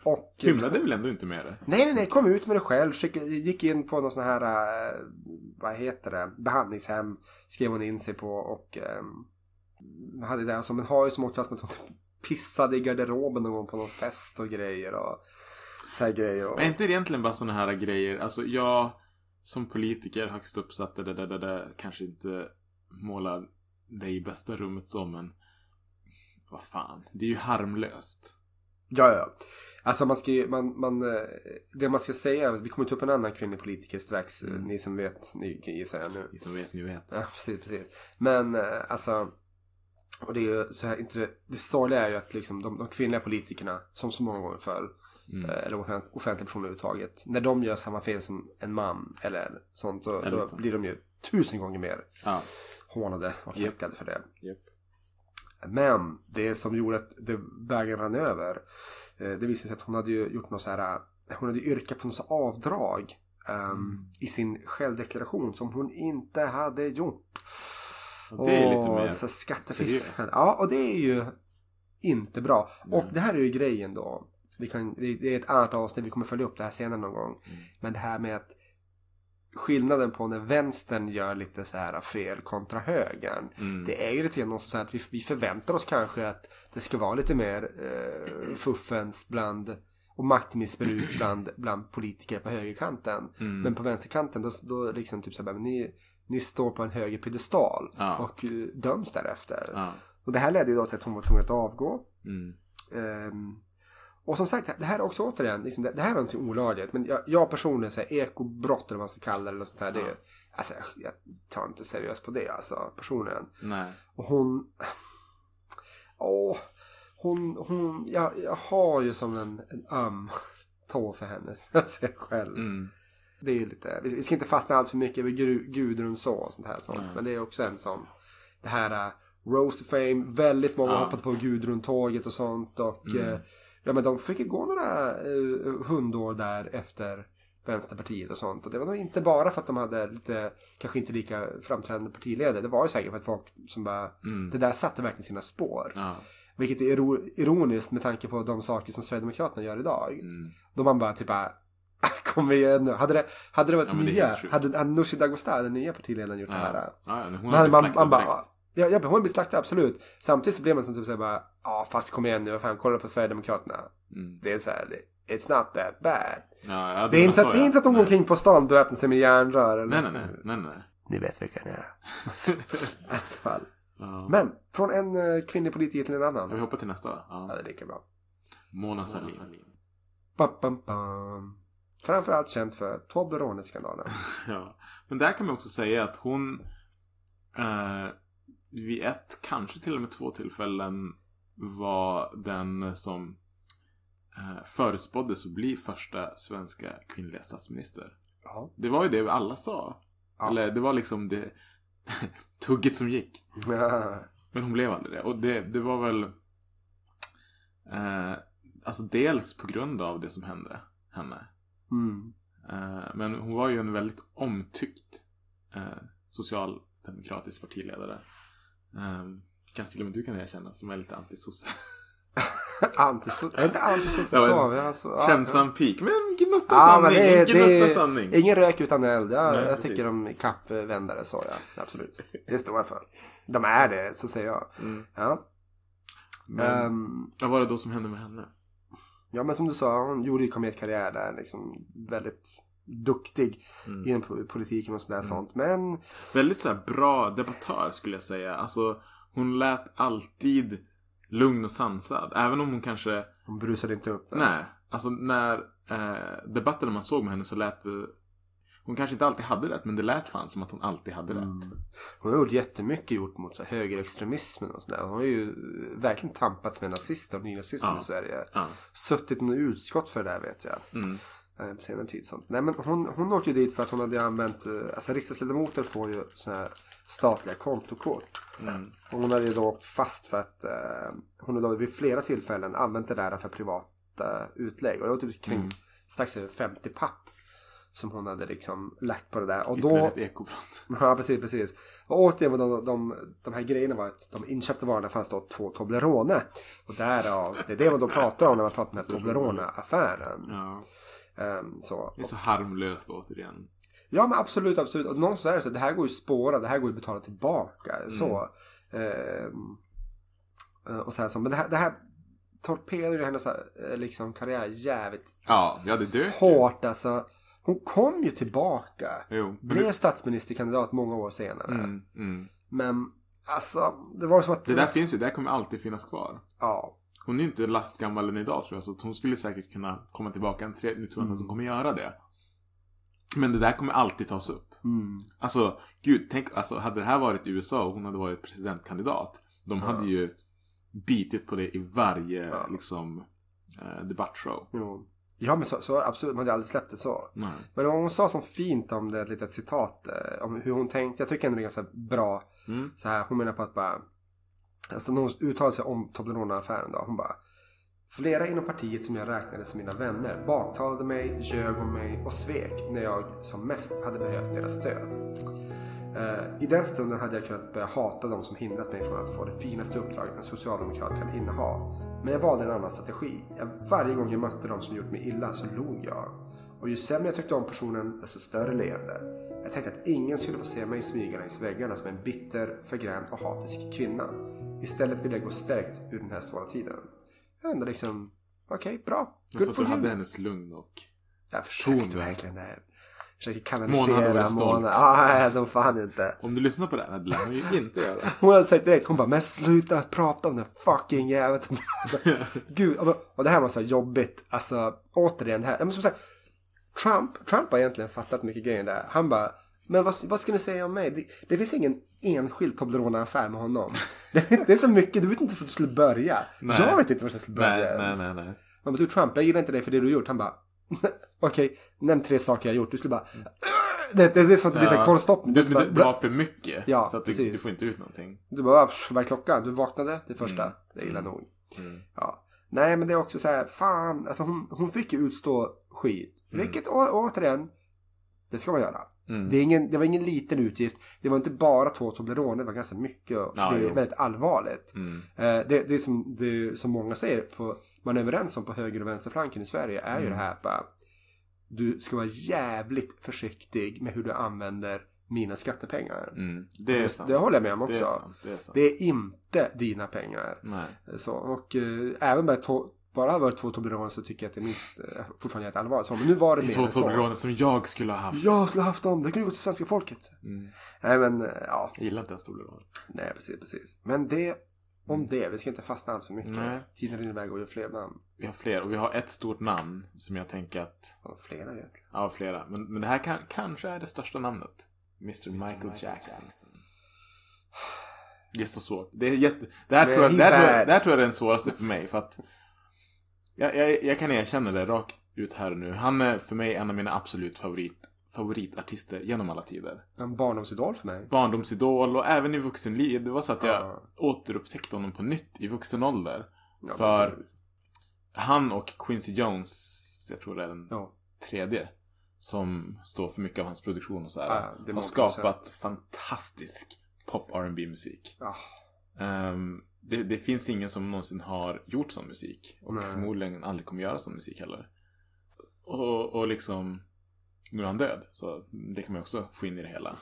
och... Hymlade väl ändå inte med det? Nej, nej, nej. Kom ut med det själv. Gick in på någon sån här, eh, vad heter det, behandlingshem. Skrev hon in sig på och eh, hade det. Alltså, men har ju som åkt fast med att hon pissade i garderoben någon gång på någon fest och grejer. Och så här grejer. Och... Men är inte det egentligen bara sådana här grejer? Alltså jag som politiker högst uppsatt, det, det, det, det, kanske inte målar dig i bästa rummet så, men vad fan, det är ju harmlöst. Ja, ja. Alltså man ska ju, man, man, eh, det man ska säga, vi kommer ta upp en annan kvinnlig politiker strax. eh, Ni som vet, ni kan gissa jag nu. Ni som vet, ni vet. Ja, precis, precis. Men eh, alltså, och det är ju så här, inte det, sorgliga är ju att liksom de, de kvinnliga politikerna, som så många gånger förr, Mm. eller offent, offentliga personer överhuvudtaget, när de gör samma fel som en man eller sånt, så då blir de ju tusen gånger mer Ja. Hånade och häcklade för det. Japp. Men det som gjorde att det vägen rann över. eh, Det visade sig att hon hade ju gjort något så här. Hon hade yrkat på något avdrag. ehm, I sin självdeklaration som hon inte hade gjort. Och det är lite mer så skattefiffel. Ja, och det är ju inte bra. Och det här är ju grejen då. Vi kan, det är ett annat avsnitt, vi kommer följa upp det här senare någon gång. Mm. Men det här med att skillnaden på när vänstern gör lite så här fel kontra högern. Mm. Det är ju lite grann så att vi, vi förväntar oss kanske att det ska vara lite mer eh, fuffens bland och maktmissbruk bland, bland politiker på högerkanten. Mm. Men på vänsterkanten då, då liksom typ så här, men ni, ni står på en höger piedestal Ja. och eh, döms därefter. Ja. Och det här ledde ju då till att hon var tvungen att avgå. Mm. Ehm, och som sagt, det här är också återigen, liksom, det, det här var någonting olagligt. Men jag, jag personligen säger ekobrott eller vad man ska kalla det. Eller sånt här, det, alltså, jag tar inte seriöst på det alltså, personligen. Nej. Och hon... Åh, hon, hon, jag, jag har ju som en, en öm tå för henne, jag ser själv. Mm. Det är lite, vi, ska inte fastna allt för mycket Gru- Gudrun så och sånt här sånt. Men det är också en sån, det här uh, Rose Fame, väldigt många Ja. hoppat på Gudrun-tåget och sånt. Och Mm. eh, ja men de fick ju gå några uh, hundår där efter Vänsterpartiet och sånt. Och det var nog inte bara för att de hade lite, kanske inte lika framträdande partiledare. Det var ju säkert för att folk som bara, det där satte verkligen sina spår. Ja. Vilket är iro- ironiskt med tanke på de saker som Sverigedemokraterna gör idag. Mm. Då man bara typ bara, kom igen nu. Hade det, hade det varit Ja, det nya, sjukt. hade, hade Nooshi Dadgostar, den nya partiledaren, gjort det här? Ja. Ja, hon hade man, man bara. Ja, ja, hon blir slaktad, absolut. Samtidigt så blir man som typ såhär bara, ja fast kom igen nu, vad fan, kolla på Sverigedemokraterna. Mm. Det är såhär, it's not that bad. Ja, ja, Det är inte så, att, det är inte så att de går omkring på stan och beväpnar sig med järnrör. Eller, Nej, nej, nej. nej, nej. Ni vet vilka ni är. I alla fall. Ja. Men, från en eh, kvinnlig politiker till en Ja, annan. vi hoppar till nästa va? Ja, Ja. det är lika bra. Mona Sahlin. Bam, bam, bam. Framförallt känt för Toblerone-skandalen. Ja. Men där kan man också säga att hon eh, vid ett, kanske till och med två tillfällen var den som eh, förutspåddes att bli första svenska kvinnliga statsminister. Ja. Det var ju det alla sa. Ja. Eller det var liksom det tugget som gick. Men hon blev aldrig det. Och det, det var väl eh, Alltså dels på grund av det som hände henne. mm. Eh, men hon var ju en väldigt omtyckt eh, socialdemokratisk partiledare. Eh, kanske till och med du kan erkänna som är lite antisosse. Antiso... Är inte antisosse men- Vi har så- ja, Skämtsam pik. Men gnutta Ja, sanning. men det gnutta det sanning. ingen rök utan eld. Ja, Nej, jag tycker de är kappvändare så ja. Absolut. Det står jag för. De är det, så säger jag. Mm. Ja. Men, Ehm, Vad var det då som hände med henne? ja, men som du sa, hon gjorde ju kometkarriär där. Liksom väldigt duktig Mm. inom po- politiken och sådär sånt. Men Väldigt så här bra debattör skulle jag säga. Alltså hon lät alltid lugn och sansad. Även om hon kanske hon brusade inte upp. Nej, alltså när eh, debatterna man såg med henne så lät det... Hon kanske inte alltid hade rätt, men det lät fan som att hon alltid hade rätt. Hon har gjort jättemycket gjort mot så här, högerextremismen och sådär. Hon har ju eh, verkligen tampats med nazister och nynazismen Ja. i Sverige. Ja. Suttit något utskott för det där vet jag. Mm. Eh, senare tid sånt. Nej men hon, hon åkte ju dit för att hon hade använt, eh, alltså riksdagsledamöter får ju sådana här statliga kontokort. Mm. Och hon hade ju då åkt fast för att eh, hon hade då vid flera tillfällen använt det där för privata utlägg. Och det var typ kring Mm. strax över 50 papp. Som hon hade liksom lagt på det där. Och Ytterligare då, ett ekobrott. Ja, precis, precis. Och återigen, var de, de, de här grejerna var att de inköpta varorna fanns då två Toblerone. Och därav, det är det man då pratar om när man pratar om den här Toblerone-affären. Ja. Ehm, så. Det är så harmlöst återigen. Ja, men absolut, absolut. Och någonstans är det så det här går ju att spåra, det här går ju att betala tillbaka. Mm. Så. Eh, och så här så. Men det här, det här torpedade ju hennes eh, liksom, karriär jävligt Ja, ja det dök hårt alltså. Hon kom ju tillbaka. Jo. Blev statsministerkandidat många år senare. Mm, mm. Men alltså, det var som att... Det där finns ju, det där kommer alltid finnas kvar. Ja. Hon är inte lastgammal än idag tror jag, så hon skulle säkert kunna komma tillbaka en tredje, nu tror jag inte att hon kommer göra det. Men det där kommer alltid tas upp. Mm. Alltså, gud, tänk, alltså hade det här varit i USA och hon hade varit presidentkandidat. De hade ju bitit på det i varje, liksom, eh, debattshow. Jo. Ja men så, så absolut, man hade aldrig släppt det så. Nej. Men vad hon sa som fint om det, ett litet citat eh, om hur hon tänkte. Jag tycker ändå det är ganska bra. Mm. Så här, hon menar på att bara, alltså när hon uttalade sig om Toblerone-affären då. Hon bara, flera inom partiet som jag räknade som mina vänner baktalade mig, ljög om mig och svek när jag som mest hade behövt deras stöd. Eh, I den stunden hade jag kunnat börja hata de som hindrat mig från att få det finaste uppdraget en socialdemokrat kan inneha. Men jag valde en annan strategi. Jag, varje gång jag mötte de som gjort mig illa så log jag. Och ju sämre jag tyckte om personen, desto större leende. Jag tänkte att ingen skulle få se mig smyga längs väggarna som en bitter, förgrämd och hatisk kvinna. Istället ville jag gå stärkt ur den här svåra tiden. Jag ändå liksom, okej, bra. Jag Good att for du hade you. hennes lugn och... Jag försökte Ton, verkligen det. Försökte Mona hade kanalisera varit stolt. Mona. Ja, nej, de fan inte. Om du lyssnar på det här, det lär hon ju inte göra. Hon hade sagt direkt, hon bara, men sluta prata om den fucking jäveln. Gud, och, det här var så jobbigt. Alltså, återigen det här. Men som sagt, Trump, Trump har egentligen fattat mycket grejer där. Han bara, men vad, vad ska ni säga om mig? Det, det finns ingen enskild Toblerone-affär med honom. Det, det är så mycket, du vet inte var du skulle börja. Nej. Jag vet inte var jag skulle börja Nej, nej, ens. nej, nej. Man bara, du Trump, jag gillar inte dig för det du har gjort. Han bara, okej, nämn tre saker jag har gjort. Du skulle bara, det, det, det är som att det blir en konststoppning. Du, Du, du, bara, du har för mycket. Ja, så att du, du får inte ut någonting. du bara, "Pff, vad är klockan? Du vaknade, det första. Mm. Det är illa nog. Ja. Nej men det är också så här, fan, alltså hon, hon fick ju utstå skit. Vilket å, återigen, det ska man göra. Mm. Det, är ingen, det var ingen liten utgift. Det var inte bara två Toblerone, det var ganska mycket. Ja, det är jo. väldigt allvarligt. Mm. Eh, det, det, är som, det som många säger, på, man är överens om på höger och vänsterflanken i Sverige, är ju Mm. det här bara, du ska vara jävligt försiktig med hur du använder mina skattepengar. Mm. Det är sant. det håller jag med om också. Det är sant. Det är sant. Det är inte dina pengar. Nej. Så, och eh, även med to- bara hade varit två Toblerone så tycker jag att det är minst eh, fortfarande jätte allvarligt. Så, men nu var det, Det är mer två. Toblerone som jag skulle ha haft. Jag skulle ha haft dem. Det kunde gå till svenska folket. Mm. Nej men, eh, ja. Jag gillar inte ens Toblerone. Nej precis, precis. Men det om det. Vi ska inte fastna allt för mycket. Nej. Tiden rinner iväg och gör fler namn. Vi har fler och vi har ett stort namn som jag tänker att... Ja, flera egentligen. Ja, flera. Men, men det här kan, kanske är det största namnet. Mr. Michael, Jackson. Det är så svårt. Det, är jätte, det, här tror jag, det, här tror jag, det här tror jag är den svåraste för mig. För att jag, jag, jag kan erkänna det rakt ut här nu. Han är för mig en av mina absolut favorit, favoritartister genom alla tider. En barndomsidol för mig. Barndomsidol och även i vuxenliv. Det var så att jag Ja. återupptäckte honom på nytt i vuxen ålder. Ja, för men- han och Quincy Jones, jag tror det är den Ja. tredje, som står för mycket av hans produktion och så här, har skapat fantastisk pop rb musik Ja. Det, det finns ingen som någonsin har gjort sån musik. Och Nej. förmodligen aldrig kommer göra sån musik heller. Och, och liksom, nu är han död. Så det kan man också få in i det hela.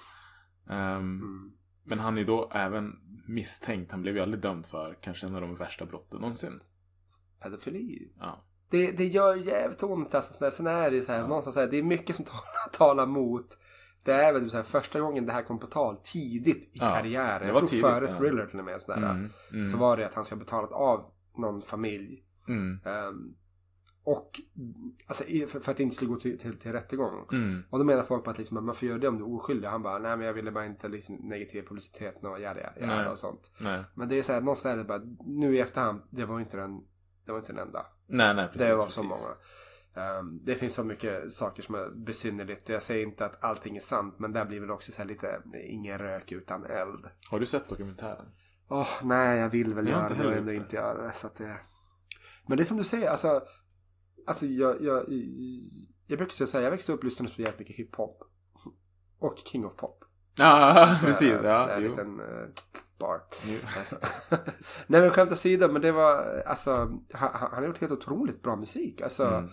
Ehm, Mm. Men han är då även misstänkt. Han blev ju aldrig dömd för kanske en av de värsta brotten någonsin. Pedofili. Ja. Det, det gör jävligt ont alltså. Sen- är det ju så här, någonstans så här, det är mycket som talar, talar mot. Det är väl typ så här, första gången det här kom på tal tidigt i Ja, karriären. Jag tror tidigt, före ja. Thriller till och med. Sådär, Mm, mm. Så var det att han ska ha betalat av någon familj. Mm, Ehm, och alltså, för, att det inte skulle gå till, till, till rättegång. mm, Och då menar folk på att liksom, man får göra det om du är oskyldig. Han bara, nej men jag ville bara inte liksom, negativ publicitet och Nej. jada och sånt. nej. Men det är så här, någonstans är det bara, nu i efterhand, det var inte den, det var inte den enda. Nej, nej, precis. det var precis. så många. Ehm, det finns så mycket saker som är besynnerligt. Jag säger inte att allting är sant, men där blir väl också så lite, ingen rök utan eld. Har du sett dokumentären? Åh, nej, jag vill väl Jag göra det heller ändå inte göra det. Så att det... Men det är som du säger, alltså, alltså jag, jag, jag brukar säga så här, jag växte upp lyssnande på jävligt mycket hiphop. Och King of Pop. Ja, precis. Ja, är en jo. liten eh, bar. Alltså. Nej men skämt åsido, men det var, alltså, han, han har gjort helt otroligt bra musik. Alltså, Mm.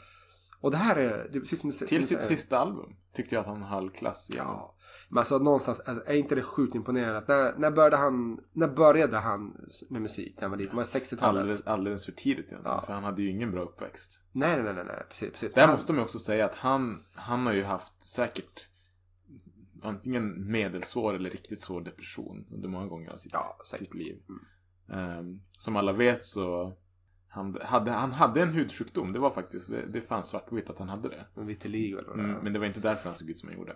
Och det här är, det är precis som Till som- sitt sista album tyckte jag att han höll klass igen. Ja, men alltså någonstans, alltså, är inte det sjukt imponerande? Att när, när, började han, när började han med musik? När han var liten? Var det 60-talet? Alldeles, alldeles för tidigt egentligen, Ja. för han hade ju ingen bra uppväxt. Nej, nej, nej, nej, precis, precis. Där Han- måste man ju också säga att han, han har ju haft säkert antingen medelsvår eller riktigt svår depression under många gånger av sitt, Ja, sitt liv. Ehm, som alla vet så han hade, han hade en hudsjukdom. Det var faktiskt, det, det fanns svart på vitt att han hade det. En vitiligo eller vad det Mm, men det var inte därför han såg ut som han gjorde.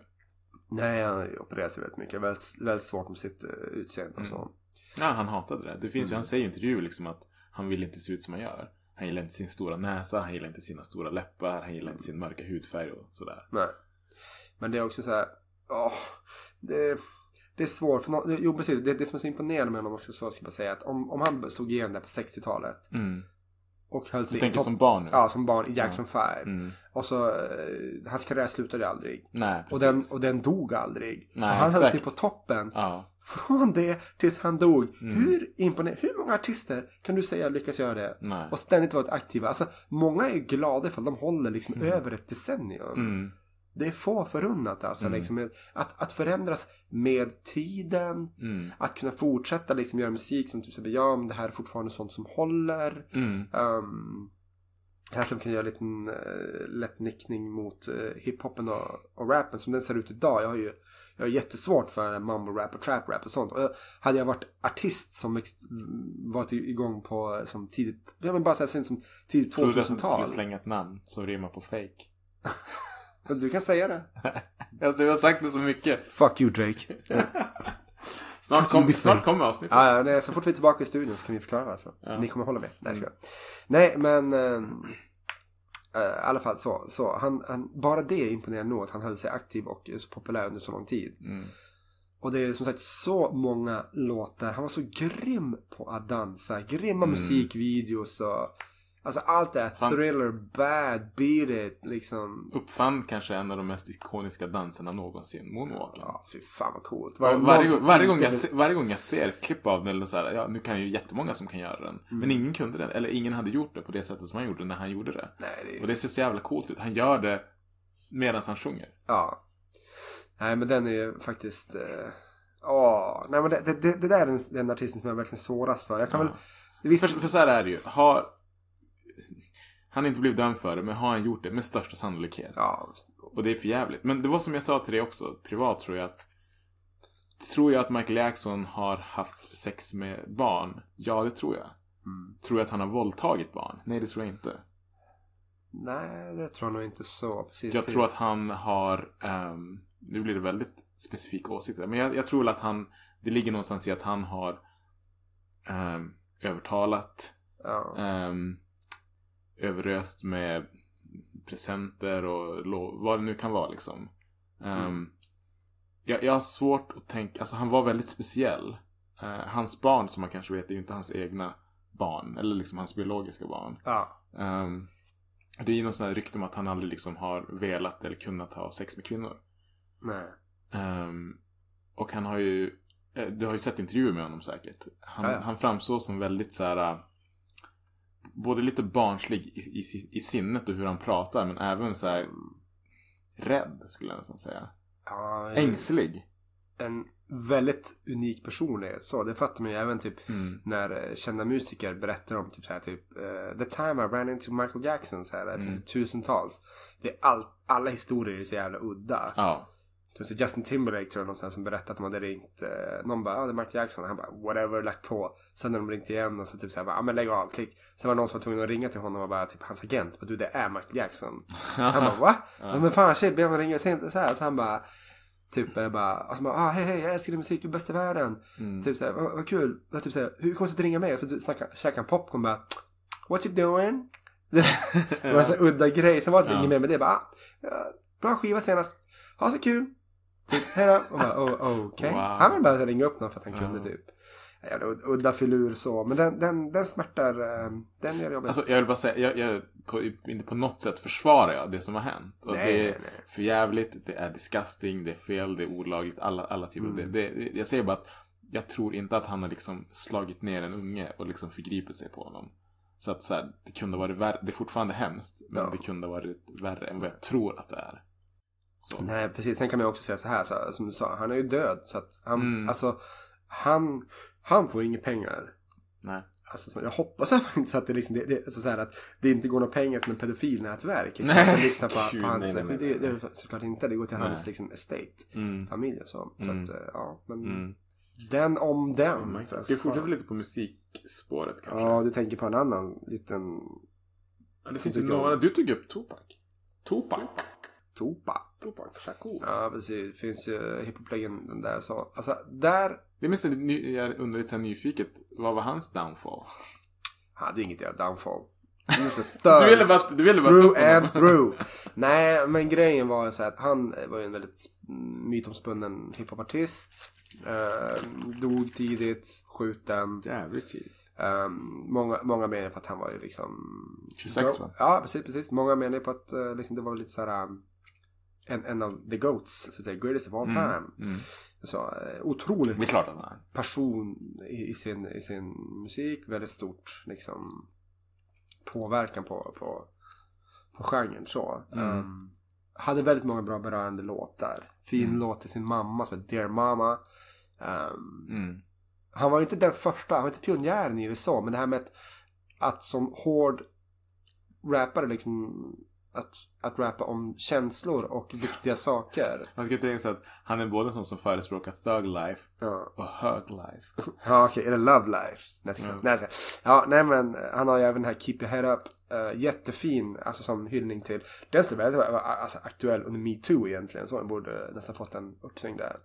Nej, han opererade sig väldigt mycket. Väldigt, väldigt svårt med sitt uh, utseende och Mm. så. Ja, han hatade det. Det finns ju, Mm. han säger i intervjuer liksom att han vill inte se ut som han gör. Han gillar inte sin stora näsa, han gillar inte sina stora läppar, han gillar inte sin mörka hudfärg och sådär. Nej. Men det är också så här, åh, det, det är svårt. För nå- jo, precis. Det, det som är så imponerande med honom också, så ska bara säga att om, om han stod igen där på 60-talet Mm. Och höll Du sig tänker som barn nu? Ja, som barn i Jackson 5. Mm. Och så, eh, hans karriär slutade aldrig. Nej, Och precis. den, och den dog aldrig. Nej, och han höll sig på toppen. Ja. Från det tills han dog. Mm. Hur imponerande, hur många artister kan du säga lyckas göra det? Nej. Och ständigt varit aktiva. Alltså, många är glada för att de håller liksom över ett decennium. Det är få förunnat alltså. Mm. Liksom, att, att förändras med tiden. Mm. Att kunna fortsätta liksom göra musik som typ säger ja men det här är fortfarande sånt som håller. Mm. Um, här som kan göra en liten uh, lätt nickning mot uh, hiphopen och, och rappen som den ser ut idag. Jag har ju jag har jättesvårt för mumble rap och trap rap och sånt. Och hade jag varit artist som varit igång på som tidigt, jag vill bara säga sen som tidigt Trodde att du skulle 2000-tal. slänga ett namn som rimmar på fake. Du kan säga det. Alltså jag har sagt det så mycket. Fuck you Drake. Snart, kom, snart kommer avsnittet. Ja, ja, så fort vi är tillbaka i studion så kan vi förklara varför. Ja. Ni kommer hålla med. Nej, skojar. Nej, men... ehm, eh, I alla fall så. så han, han, bara det imponerar nog att han höll sig aktiv och så populär under så lång tid. Mm. Och det är som sagt så många låtar. Han var så grym på att dansa. Grymma Mm. musikvideos och... Alltså allt det här, thriller, bad, beat it, liksom. Uppfann kanske en av de mest ikoniska danserna någonsin, moonwalken. Ja, fy fan vad coolt. Var, varje, varje, gång jag, varje gång jag ser ett klipp av den, eller så här, ja, nu kan ju jättemånga som kan göra den. Men ingen kunde den, eller ingen hade gjort det på det sättet som han gjorde när han gjorde det. Nej, det är... Och det ser så jävla coolt ut. Han gör det medan han sjunger. Ja. Nej, men den är ju faktiskt... eh, Åh, nej men det, det, det, där är den, den artisten som jag verkligen såras för. Jag kan väl... Visst, För, för så här är det ju. Har, han har inte blivit dömd för det, men har han gjort det med största sannolikhet. Ja, Och det är för jävligt. Men det var som jag sa till dig också, privat tror jag att Tror jag att Michael Jackson har haft sex med barn? Ja, det tror jag. Tror jag att han har våldtagit barn? Nej, det tror jag inte. nej, det tror jag nog inte så. Precis, Jag precis. tror att han har, ehm, nu blir det väldigt specifika åsikter, men jag, jag tror att han, det ligger någonstans i att han har ehm, övertalat, Ja. ehm, överöst med presenter och vad det nu kan vara liksom. Ehm, jag, jag har svårt att tänka, alltså han var väldigt speciell. Eh, hans barn som man kanske vet är ju inte hans egna barn, eller liksom hans biologiska barn. Ja. Ehm, det är ju något sånt här rykte om att han aldrig liksom har velat eller kunnat ha sex med kvinnor. Nej. Ehm, och han har ju, eh, du har ju sett intervjuer med honom säkert. Han, Ja, ja. han framstår som väldigt så här. Både lite barnslig i, i, i sinnet och hur han pratar, men även så här rädd skulle jag nästan säga. Ja, Ängslig. En väldigt unik personlighet. Så det fattar man ju även typ Mm. när eh, kända musiker berättar om typ så här typ eh, The time I ran into Michael Jackson så här. Det Mm. finns tusentals. Det är all, alla historier är så jävla udda. Ja. Typ så Justin Timberlake tror jag någonstans som berättade att de hade ringt. Eh, någon bara, ja ah, det är Michael Jackson. Han bara, whatever, lagt på. Sen när de ringt igen och så typ så här, ja ah, men lägg av, klick. Sen var det någon som var tvungen att ringa till honom och bara, typ hans agent. Bara, du det är Michael Jackson. han bara, va? Ja. Men fan shit, be honom ringa. Säg inte så här. Så han bara, typ eh, bara, alltså bara, ah, hej hej, jag älskar din musik, du är bäst i världen. Mm. Typ så här, vad, vad kul. Och typ så här, hur kommer det att ringa mig? Och så snackar, käkar han popcorn bara, what you doing? det var en sån udda grej. Sen var det Ja. inget mer med det. Bara, ah, bra skiva senast. Ha så kul. Typ, hej då. Och bara, oh, okej. Wow. Han ville bara ringa upp någon för att han Ja. kunde typ. Jävla ud- udda filur så. Men den, den, den smärtar. eh, Den gör jobbet. Alltså jag vill bara säga, jag, jag, på, inte på något sätt försvarar jag det som har hänt. Och Nej, det är nej, nej. för jävligt, det är disgusting, det är fel, det är olagligt, alla, alla typer Mm. det, det. Jag säger bara att jag tror inte att han har liksom slagit ner en unge och liksom förgripit sig på honom. Så att så här, det kunde ha varit värre, det är fortfarande hemskt, men Ja. det kunde ha varit värre än vad jag tror att det är. Så. Nej, precis. Sen kan man också säga så här, så, som du sa, han är ju död. Så att han, Mm. alltså, han, han får inga pengar. Nej. Alltså, så jag hoppas att inte så att det liksom, det, det, alltså, så här, att det inte går några pengar till en pedofilnätverk. Liksom, Nej. att lyssna på, Gud, på hans, nej, nej, nej, det, det såklart inte. Det går till Nej. hans liksom, estate, Mm. familj och så. Så Mm. att, eh, ja, men Mm. den om den. för Ska vi fortsätta fan. lite på musikspåret kanske? Ja, du tänker på en annan liten Ja, det finns ju några, du tog upp Tupac. Tupac. Tupac. Tupac Shakur. Ja, precis. Det finns ju hiphop-legenden där så. Alltså, där Det är mest lite ny, jag undrar lite nyfiket, vad var hans downfall? hade inget jävla downfall. Du ville bara, du ville bara Brew and brew. Nej, men grejen var så att han var ju en väldigt mytomspunnen hiphopartist. Eh, dog tidigt, skjuten. Jävligt tid. Eh, många, många menar på att han var ju liksom... 26 va? Ja, precis, precis. Många menar på att eh, liksom, det var lite så här... um, en, en av the goats, så att säga, greatest of all time. Mm. Så, eh, otroligt Det är klart att passion i, i, sin, i sin musik. Väldigt stort liksom påverkan på, på, på genren så. Mm. Ehm, hade väldigt många bra berörande låtar. Fin Mm. låt till sin mamma som heter Dear Mama. Ehm, Mm. han var ju inte den första, han var inte pionjären i USA. Men det här med att, att som hård rappare liksom att, att rappa om känslor och viktiga saker. Man ska tänka sig att han är både sån som förespråkar thug life Ja. och hög life. Ja okej, är det Love Life? Nej, nej, ska. Ja, nej men han har ju även den här Keep Your Head Up. eh, jättefin, alltså som hyllning till. Den skulle vara alltså, aktuell under metoo egentligen. Så den borde nästan fått en uppsving där.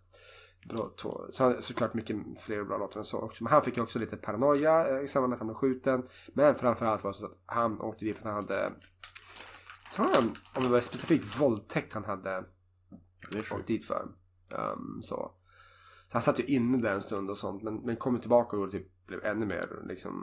Bra, två. Så han såklart mycket fler bra låtar än så också. Men han fick ju också lite paranoia eh, i samband med att han blev skjuten. Men framförallt var det så att han åkte dit för att han hade tror han, om det var specifikt våldtäkt han hade åkt dit för. Um, så. så han satt ju inne där en stund och sånt. Men, men kom tillbaka och typ blev ännu mer liksom.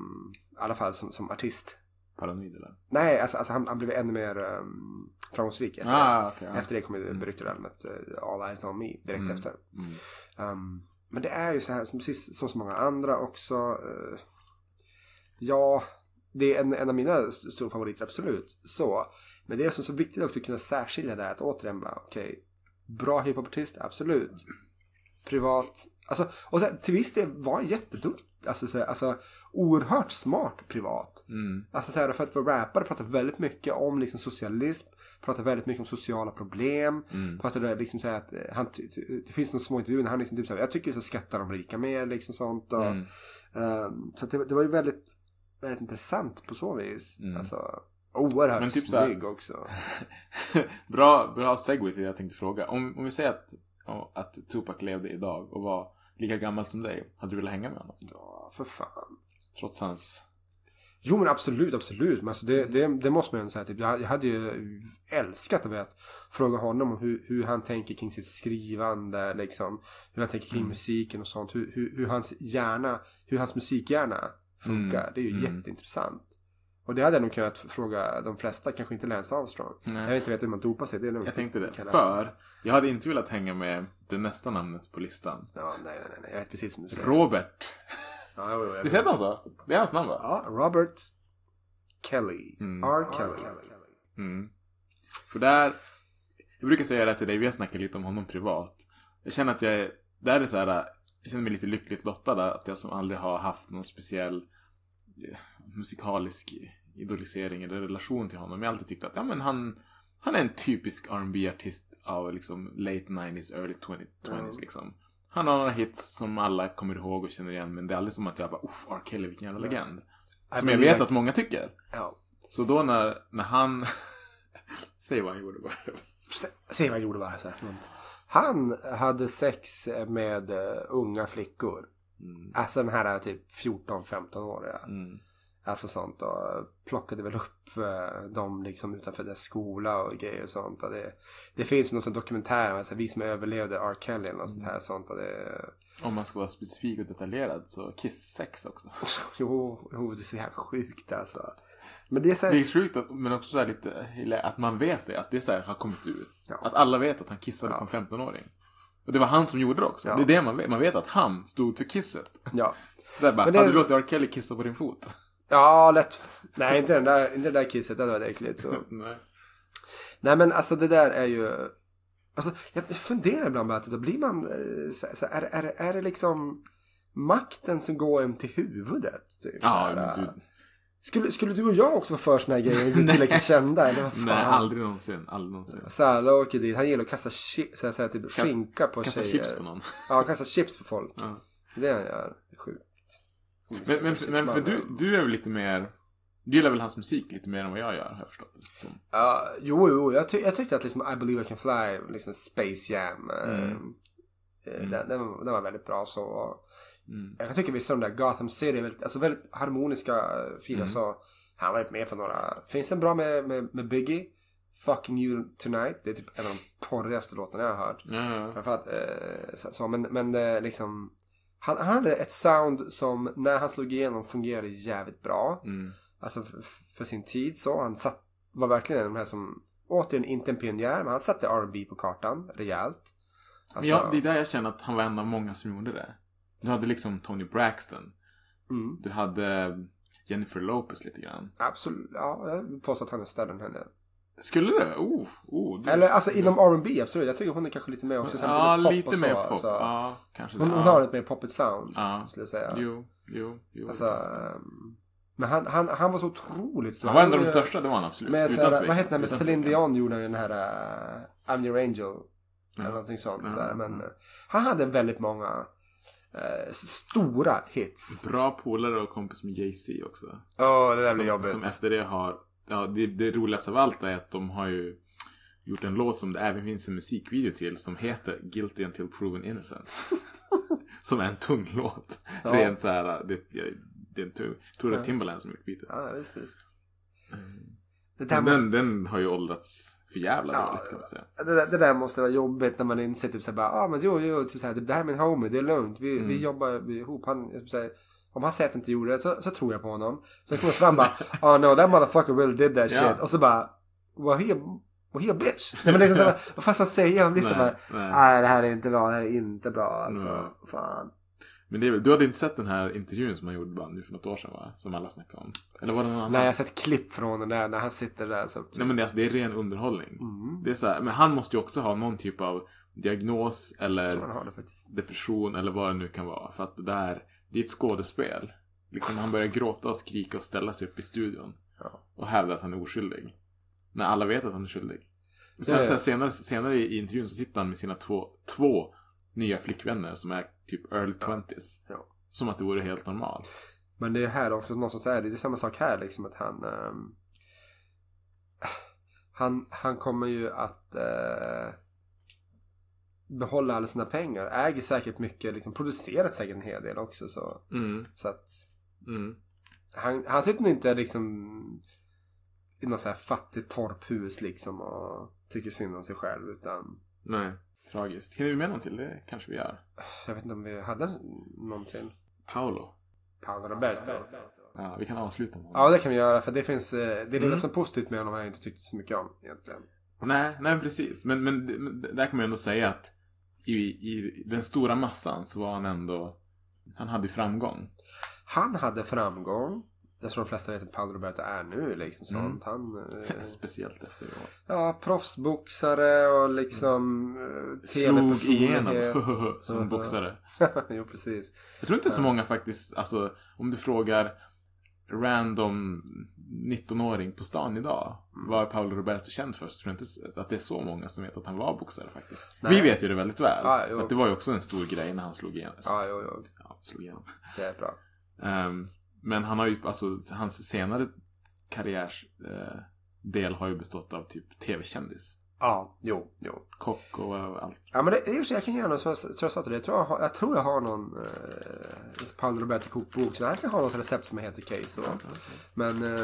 I alla fall som, som artist. paranoid eller? Nej, alltså, alltså han, han blev ännu mer um, framgångsrik efter Ah, det. okej, ja. Efter det kom det beryktade albumet eh, All Eyes On Me direkt Mm, efter. mm. Um, men det är ju så här, som, precis som så många andra också. eh, ja, det är en, en av mina st- stora favoriter, absolut. Så. Men det är som så viktigt också att kunna särskilja det här. Att återigen bara, okej. bra hiphopartist, absolut. Privat. Alltså, och så, här, till viss del var jätteduktig. Alltså, så alltså oerhört smart privat. Mm. Alltså så här, för att vara rappare pratar väldigt mycket om liksom socialism, pratar väldigt mycket om sociala problem. Mm. Pratade liksom så här att eh, han, det finns några små intervjuer när han liksom typ så här, jag tycker vi ska skatta de rika mer liksom sånt. Och, Mm. ehm, så det, det var ju väldigt, väldigt intressant på så vis. Mm. Alltså oerhört Men typ här- snygg också. bra, bra segway till det jag tänkte fråga. Om, om vi säger att, att Tupac levde idag och var lika gammal som dig. Hade du velat hänga med honom? Ja, för fan. Trots hans... Jo men absolut, absolut. Men alltså det, det, det måste man ju säga. Typ, jag, jag hade ju älskat att fråga honom om hur, hur han tänker kring sitt skrivande. Liksom, hur han tänker kring musiken och sånt. Hur, hur, hur hans hjärna, hur hans musikhjärna funkar. Mm, Det är ju mm. jätteintressant. Och det hade jag nog kunnat fråga de flesta, kanske inte Lance Armstrong. Nej. Jag vet inte vet hur man dopar sig. Det är nog Jag tänkte det. För jag hade inte velat hänga med det nästa namnet på listan. Ja, nej, nej, nej. Jag vet precis som du säger. Robert. Ja, jo, Visst heter han så? Det är hans namn va? Ja, Robert Kelly. Mm. R. Kelly. Mm. För där, jag brukar säga det till dig, vi har snackat lite om honom privat. Jag känner att jag är, där är så här, jag känner mig lite lyckligt lottad att jag som aldrig har haft någon speciell eh, musikalisk idolisering eller relation till honom. Jag har alltid tyckt att, ja men han, han är en typisk rb artist av liksom late 90s, early 20, 20s liksom. Han har några hits som alla kommer ihåg och känner igen, men det är aldrig som att jag bara, uff, R. Kelly, vilken jävla legend. Som jag vet att många tycker. Ja. Så då när, när han... Säg vad han gjorde bara. Säg vad han gjorde bara. Så här. Han hade sex med uh, unga flickor. Alltså den här typ 14-15-åriga. Mm. Alltså sånt och plockade väl upp eh, dem liksom utanför deras skola och grejer och sånt. Och det, det finns någon sån dokumentär, alltså, vi som överlevde R. Kelly eller något sånt här. Sånt, och det, Om man ska vara specifik och detaljerad så Kiss-sex också. jo, jo, det är så jävla sjukt alltså. Men det är så här, Det är sjukt att, men också så lite, att man vet det, att det så har kommit ut. Ja. Att alla vet att han kissade på en 15-åring. Och det var han som gjorde det också. Ja. Det är det man vet. Man vet att han stod för kisset. ja. Där bara, Men det är- hade du låtit R. Kelly kissa på din fot? Ja, lätt. Nej, inte den där, inte det där kisset. Det hade varit äckligt. Så. Nej. Nej, men alltså det där är ju... Alltså, jag funderar ibland på att då blir man... eh, Så, så, är, är, är det liksom makten som går en till huvudet? Typ, Ja, men du, skulle, skulle du och jag också vara för såna här grejer? Inte tillräckligt kända? Eller vad fan? nej, aldrig någonsin. Aldrig någonsin. Särla åker dit. Han gillar att kasta chi- så här, så här, typ skinka på Kasta tjejer. chips på någon. Ja, kasta chips på folk. Ja. Det är han gör. Det är Sjukt. Men, men, men för du, du är väl lite mer... Du gillar väl hans musik lite mer än vad jag gör, har jag förstått det som. Ja, jo, jo. Jag, ty- jag tyckte att liksom I believe I can fly, liksom Space Jam. eh, Mm. eh, Den, den, var- den var väldigt bra så. Mm. Jag kan tycka vissa av de där Gotham City är väldigt, alltså väldigt harmoniska, fina Mm. så. Han var med på några. Finns en bra med, med, med Biggie? Fucking You Tonight. Det är typ en av de porrigaste låtarna jag har hört. Ja. Framförallt, eh, så, så, men, men liksom. Han, han hade ett sound som när han slog igenom fungerade jävligt bra. Mm. Alltså f- för sin tid så. Han satt, var verkligen en av de här som, återigen inte en pionjär, men han satte R&B på kartan rejält. Alltså, ja, det är där jag känner att han var en av många som gjorde det. Du hade liksom Tony Braxton. mm, Du hade Jennifer Lopez lite grann. absolut, ja, jag vill påstå att han är större än henne. Skulle du? Oh, oh, du... Eller alltså inom R&B absolut. Jag tycker hon är kanske lite mer också. sen Ja, lite så, mer pop. alltså. Ja, kanske Hon, det. hon har ett mer poppigt sound, Ja. skulle jag säga. Jo, jo, jo. Alltså, det det. ehm, men han, han, han var så otroligt stor. han var en av de största, det var han absolut. Med Utan såhär, vad heter den med Celine. Dion gjorde den här uh, I'm your angel. Eller Ja. någonting sånt. Ja, såhär. Men eh, han hade väldigt många eh, stora hits. Bra polare och kompis med Jay-Z också. Åh, det där blir Som, jobbigt. som efter det har... Ja, det, det roligaste av allt är att de har ju gjort en låt som det även finns en musikvideo till som heter Guilty Until Proven Innocent. som är en tung låt. Ja. Rent såhär, det, det är en tung... Jag tror det är Timbaland som gjort beatet. Ja, visst, visst. Men måste, den, den har ju åldrats för jävla Ja. dåligt kan man säga. det, där, det där måste vara jobbigt när man inser typ såhär bara, ah men jo, jo, typ såhär, det här är min homie, det är lugnt. Vi, vi Mm. jobbar vi, ihop. Han, typ såhär, Om han säger att han inte gjorde det så, så tror jag på honom. Så kommer fram bara Oh no that motherfucker really did that Ja. shit. Och så bara Well he, well, he a bitch. Nej men liksom så vad fan ska man säga? Man blir Nej, bara nej. Nej det här är inte bra, det här är inte bra alltså. Nej. Fan. Men det är, du hade inte sett den här intervjun som han gjorde bara nu för något år sedan va? Som alla snackade om. Eller var det någon annan? Nej jag har sett klipp från den där när han sitter där så. Nej men det, är alltså, det är ren underhållning. Mm. Det är så här, men han måste ju också ha någon typ av diagnos eller det depression eller vad det nu kan vara. För att det där, det är ett skådespel. Liksom han börjar gråta och skrika och ställa sig upp i studion. Ja. Och hävda att han är oskyldig. När alla vet att han är skyldig. Och Det- sen, sen senare, senare i intervjun så sitter han med sina två, två nya flickvänner som är typ early 20s. Ja. Som att det vore helt normalt. Men det är här också någon som säger det. Det är samma sak här liksom att han ehm, han, han kommer ju att eh, behålla alla sina pengar. Äger säkert mycket, liksom producerat säkert en hel del också. Så, Mm. så att Mm. han, han sitter nog inte liksom i något så här fattigt torphus liksom och tycker synd om sig själv utan Nej, tragiskt. Hinner vi med någon till? Det kanske vi gör. jag vet inte om vi hade någonting. Paolo. Paolo Roberto. Ja, vi kan avsluta med honom. Ja, det kan vi göra för det finns, eh, det är det Mm. som är positivt med honom jag inte tyckt så mycket om egentligen. Nej, nej precis. Men, men, där kan man ju ändå säga att i, i den stora massan så var han ändå... Han hade framgång. Han hade framgång. Jag tror de flesta vet att Paolo Roberto är nu liksom sånt. Mm. Han, eh, Speciellt efter det ja, proffsboxare och liksom eh, Slog igenom som boxare. jo, precis. Jag tror inte så många faktiskt, alltså om du frågar random 19-åring på stan idag. Vad är Paolo Roberto känd för? Så tror jag inte att det är så många som vet att han var boxare faktiskt. Nej. Vi vet ju det väldigt väl. Jo. för att det var ju också en stor grej när han slog igenom. Ja, jo, jo. Ja, slog igenom. Det är bra. Ehm, men han har ju, alltså hans senare karriärs eh, har ju bestått av typ tv-kändis. Ja, jo, jo. Kock och allt. Ja men det, i och för sig, jag kan gärna, som jag, jag sa till dig, jag tror jag, har, jag tror jag har någon eh, Paolo Roberto kokbok. Så jag kan ha något recept som heter case. Och, Men eh,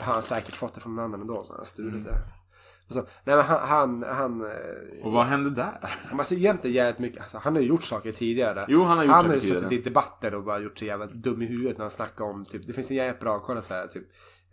han har säkert fått det från någon annan ändå, så han har stulit det. Och så, nej men han, han, han eh, Och vad hände där? Men alltså egentligen jävligt mycket. Alltså, han har ju gjort saker tidigare. Jo, han har gjort han saker har ju suttit i debatter och bara gjort sig jävligt dum i huvudet när han snackar om typ. Det finns en jävligt bra, kolla så här typ.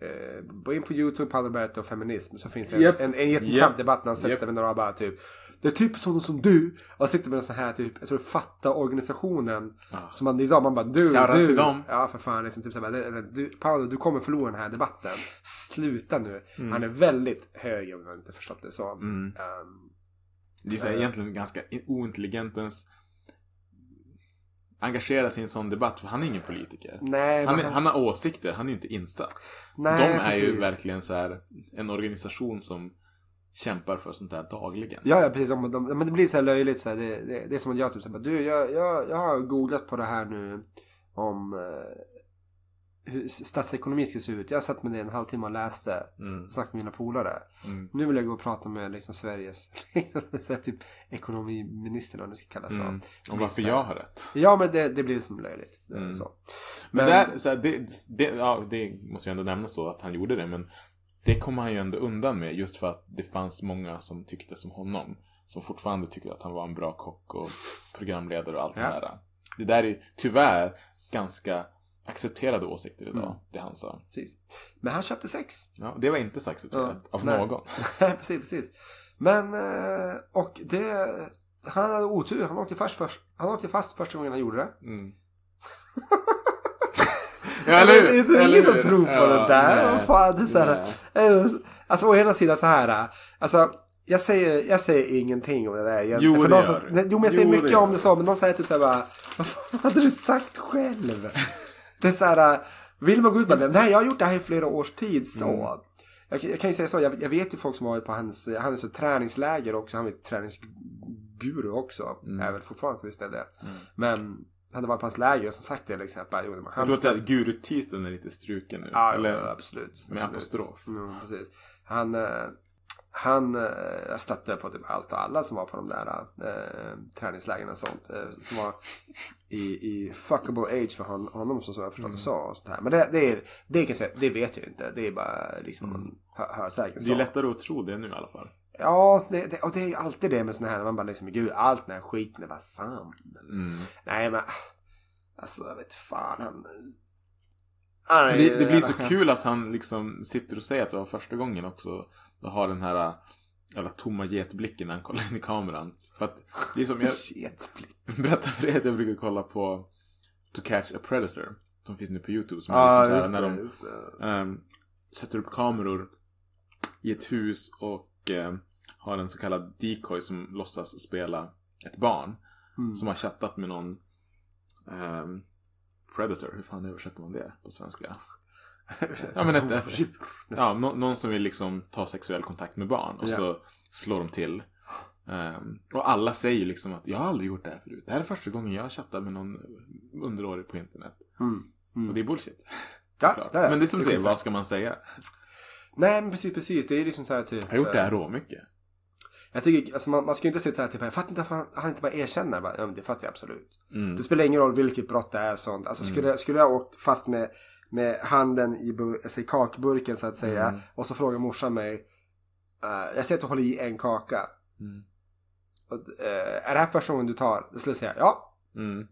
Eh, gå in på YouTube, Paolo Roberto och feminism. Så finns det en, Japp. en, en jätteintressant Japp. debatt när han sätter Japp. med några bara typ. Det är typ sådana som du. Och sitter med en sån här typ, jag tror fatta organisationen. Som man idag man bara du, Shoutout du. dem. Ja för fan. Liksom, typ så här, bara, det- det- du, Paolo du kommer förlora den här debatten. Sluta nu. Mm. Han är väldigt hög om jag inte förstått det så. Mm. Ehm, Det är så här, egentligen ganska ointelligent ens engagera sig i en sån debatt, för han är ingen politiker. Nej, han, är, han- han har åsikter, han är inte insatt. Nej, De är ju precis. verkligen så här en organisation som kämpar för sånt här dagligen. Ja, ja precis. De, de, men det blir så här löjligt. Så här, det, det, det är som att jag typ säger du, jag, jag, jag har googlat på det här nu om eh, hur statsekonomi ska se ut. Jag satt med det en halvtimme och läste. Mm. Och snackade med mina polare. Mm. Nu vill jag gå och prata med liksom Sveriges liksom, så typ ekonomiministern om det ska kallas så. Mm. Om blir varför så jag har rätt. Ja, men det, det blir som löjligt. Mm. Så. Men, där, så här, det, det, ja, det måste jag ändå nämna så att han gjorde det, men det kom han ju ändå undan med just för att det fanns många som tyckte som honom. Som fortfarande tyckte att han var en bra kock och programledare och allt Ja. det här. Det där är tyvärr ganska accepterade åsikter idag, Mm. det han sa. Precis. Men han köpte sex. Ja, det var inte så accepterat av Nej. någon. Nej, precis, precis. Men, eh, och det... Han hade otur. Han åkte fast, först, han åkte fast första gången han gjorde det. Mm. Ja, eller hur? Det är ingen som tror på Ja, det där. nej. Fan, det är så här, eh, alltså å ena sidan så här. Alltså, jag säger, jag säger ingenting om det där egentligen. Jo, För det gör du. Jo, men jag säger Jo, mycket om det så. Men någon säger typ så här bara. Vad fan hade du sagt själv? Det är så här. Vill man gå ut med det? Nej, jag har gjort det här i flera års tid. Så. Mm. Jag, kan- jag kan ju säga så. Jag, jag vet ju folk som har varit på hans, han är så träningsläger också. Han är träningsguru också. Mm. Är väl fortfarande till viss del det. Men han hade varit på hans läger som sagt det liksom. Bara, jo, men Jag han tror att gurutiteln är lite struken nu. Ja, eller, ja, absolut. Med absolut. apostrof. Mm, precis. Han, eh, han eh, stötte på typ allt och alla som var på de där eh, träningslägren och sånt. Eh, som var i, i fuckable age för hon, honom som jag förstått. Och sånt här. Men det, det, är, det kan säga, det vet jag inte. Det är bara liksom man hör, hör säkert Det är lättare att tro det nu i alla fall. Ja, det, det, och det är ju alltid det med såna här. Man bara liksom, gud, allt den här skiten är bara sant. Mm. Nej, men Alltså jag vet fan han... är Det, det blir så kul att han liksom sitter och säger att det var första gången också. Och har den här äh, jävla tomma getblicken när han kollar in i kameran. För att det är som jag berättar för dig att jag brukar kolla på To Catch a Predator. Som finns nu på YouTube. Som Ja, är liksom just så här, när de ehm, sätter upp kameror i ett hus och eh, har en så kallad decoy som låtsas spela ett barn. Mm. Som har chattat med någon ehm, Predator, hur fan översätter man det på svenska? Ja men ett, ett ja, nå- någon som vill liksom ta sexuell kontakt med barn och Ja. så slår de till. Ehm, och alla säger liksom att jag har aldrig gjort det här förut. Det här är första gången jag chattar med någon underårig på internet. Mm. Mm. Och det är bullshit. Ja, ja, ja. Men det är som du Det är säger, vad ska man säga? Nej men precis, precis. Det är liksom så här typ... Jag har gjort det här eh, råmycket. Jag tycker, alltså man, man ska inte sitta så här typ, jag fattar inte varför han, inte bara erkänner. Bara, ja, det fattar jag absolut. Mm. Det spelar ingen roll vilket brott det är sånt. Alltså skulle, skulle jag åkt fast med, med handen i, alltså, kakburken så att säga. Mm. Och så frågar morsan mig. eh, jag ser att du håller i en kaka. Mm. Och, eh, är det här första gången du tar? Då skulle jag säga ja. Mm.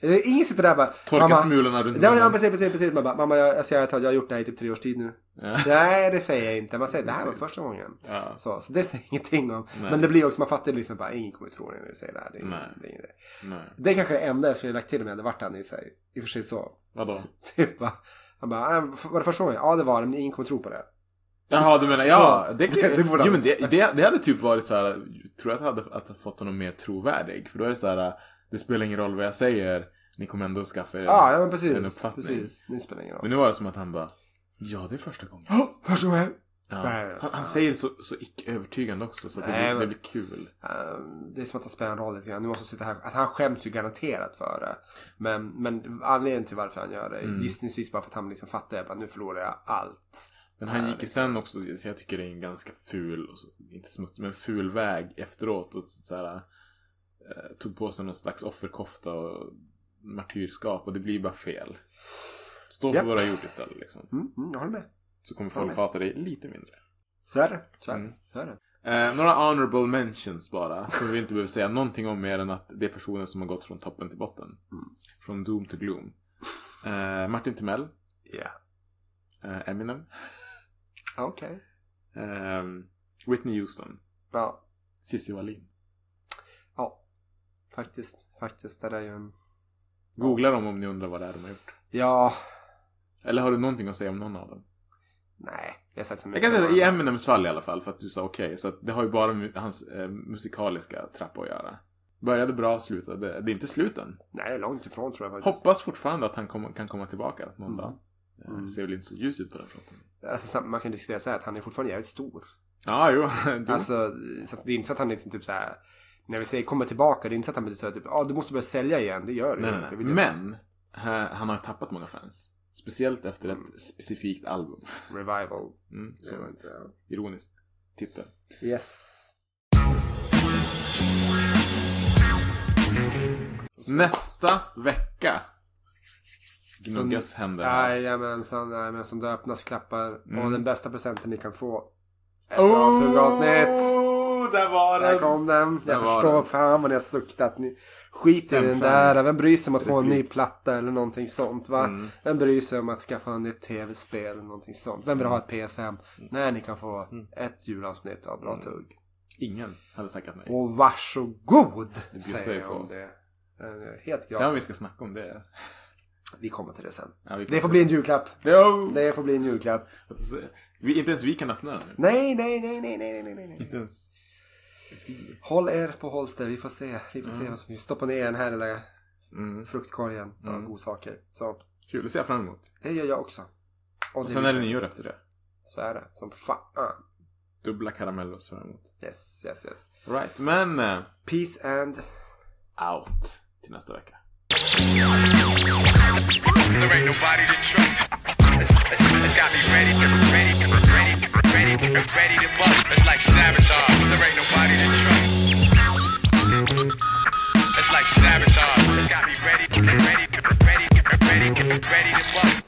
Eh, Ingen sitter där och bara. Torka smulorna runt men, ja munnen. precis, precis, precis. Man bara, mamma jag, jag, ser att jag har gjort det här i typ tre års tid nu. Ja. Nej det säger jag inte. Man säger det här var första gången. Ja. Så, så det säger ingenting om. Nej. Men det blir också, man fattar liksom bara, ingen kommer tro det när du säger det här. Det är, Nej. det är, det. Nej. det är kanske det enda jag skulle lagt till om jag hade varit han i sig. I och för sig så. Vadå? Typ bara, han bara, äh, var det första gången? Ja det var det, men ingen kommer tro på det. Jaha, du menar, ja. Så, Det, det- det jo, men det, det, det hade typ varit så här. tror jag att det hade att fått honom mer trovärdig. För då är det så här, det spelar ingen roll vad jag säger. Ni kommer ändå skaffa er Ja, ja men precis. en uppfattning. Precis, det spelar ingen roll. Men nu var det som att han bara, ja det är första gången. Första gången. Ja. Han, fan. han säger så, så icke övertygande också så att det, Nej, blir, det blir kul. Ehm, det är som att han spelar en roll lite grann. Nu måste jag sitta här. Att han skäms ju garanterat för det. Men, men anledningen till varför han gör det. Mm. Gissningsvis bara för att han liksom fattar att nu förlorar jag allt. Men han gick ju sen också, så jag tycker det är en ganska ful, inte smutsig, men ful väg efteråt och så här, eh, tog på sig någon slags offerkofta och martyrskap och det blir bara fel. Stå för Japp. vad du har gjort istället liksom. Mm, mm, jag håller med. Så kommer folk hata dig lite mindre. Så är det. Så är det. Mm. Så är det. Eh, några honorable mentions bara, som vi inte behöver säga någonting om mer än att det är personer som har gått från toppen till botten. Mm. Från Doom to Gloom. Eh, Martin Timell, Ja. eh, Eminem, Okej. eh, Whitney Houston, Ja. Cissi Wallin. Ja. Faktiskt. Faktiskt. Det där är ju en... Googla dem om ni undrar vad det är de har gjort. Ja. Eller har du någonting att säga om någon av dem? Nej. Jag sett så Jag mycket. kan säga i. Eminems fall i alla fall, för att du sa okej. så att det har ju bara med hans eh, musikaliska trappa att göra. Började bra, slutade. Det är inte sluten. Nej, långt ifrån tror jag faktiskt. Hoppas fortfarande att han kom, kan komma tillbaka någon Mm. dag. Eh, Mm. Ser väl inte så ljus ut på den fronten. Alltså, man kan diskutera så här att han är fortfarande jävligt stor. Ja, jo. du. Alltså, så det är inte så att han liksom typ så här. När vi säger kommer tillbaka, det är inte så att han blir så här typ, ja ah, du måste börja sälja igen. Det gör det nej, jag. Men eh, han har tappat många fans. Speciellt efter ett specifikt album. Revival. Mm, så var inte, ja. ironiskt titel. Yes. Nästa vecka gnuggas händer här. Jajamensan, jajamensan. Det öppnas klappar. Mm. Och den bästa presenten ni kan få. Ett bra tuggavsnitt. Oh, där var Där den! kom den. Jag Där var förstår den. fan vad ni har suktat. Ni skiter i den där. Vem bryr sig om att få en ny platta eller någonting sånt va? Mm. Vem bryr sig om att skaffa en nytt tv-spel eller någonting sånt? Vem vill ha ett PS5? Nej, ni kan få Mm. ett julavsnitt av bra tugg. Ingen hade tackat nej. Och varsågod! Det Säger jag på. om det. Eh, Helt Sen vad vi gratis. ska snacka om det. Vi kommer till det sen. Ja, Det får bli en julklapp. Jo! Det får bli en julklapp. Vi, inte ens vi kan öppna den nu. Nej, nej, nej, nej, nej, nej, nej, nej. Inte ens... Håll er på holster. Vi får se. Vi får se vad som... Vi stoppar ner den här lilla Mm. fruktkorgen av Mm. godsaker. Så, Kul, det ser jag fram emot. det gör jag också. Och sen är det nyår efter det. Så är det. Som fan. Dubbla karamellos fram emot. Yes, yes, yes. Right, men... eh, Peace and... out till nästa vecka. There ain't nobody to trust. It's, it's, it's got me ready, ready, ready, ready, ready to bust. It's like sabotage. There ain't nobody to trust. It's like sabotage. It's got me ready, ready, ready, ready, ready to bust.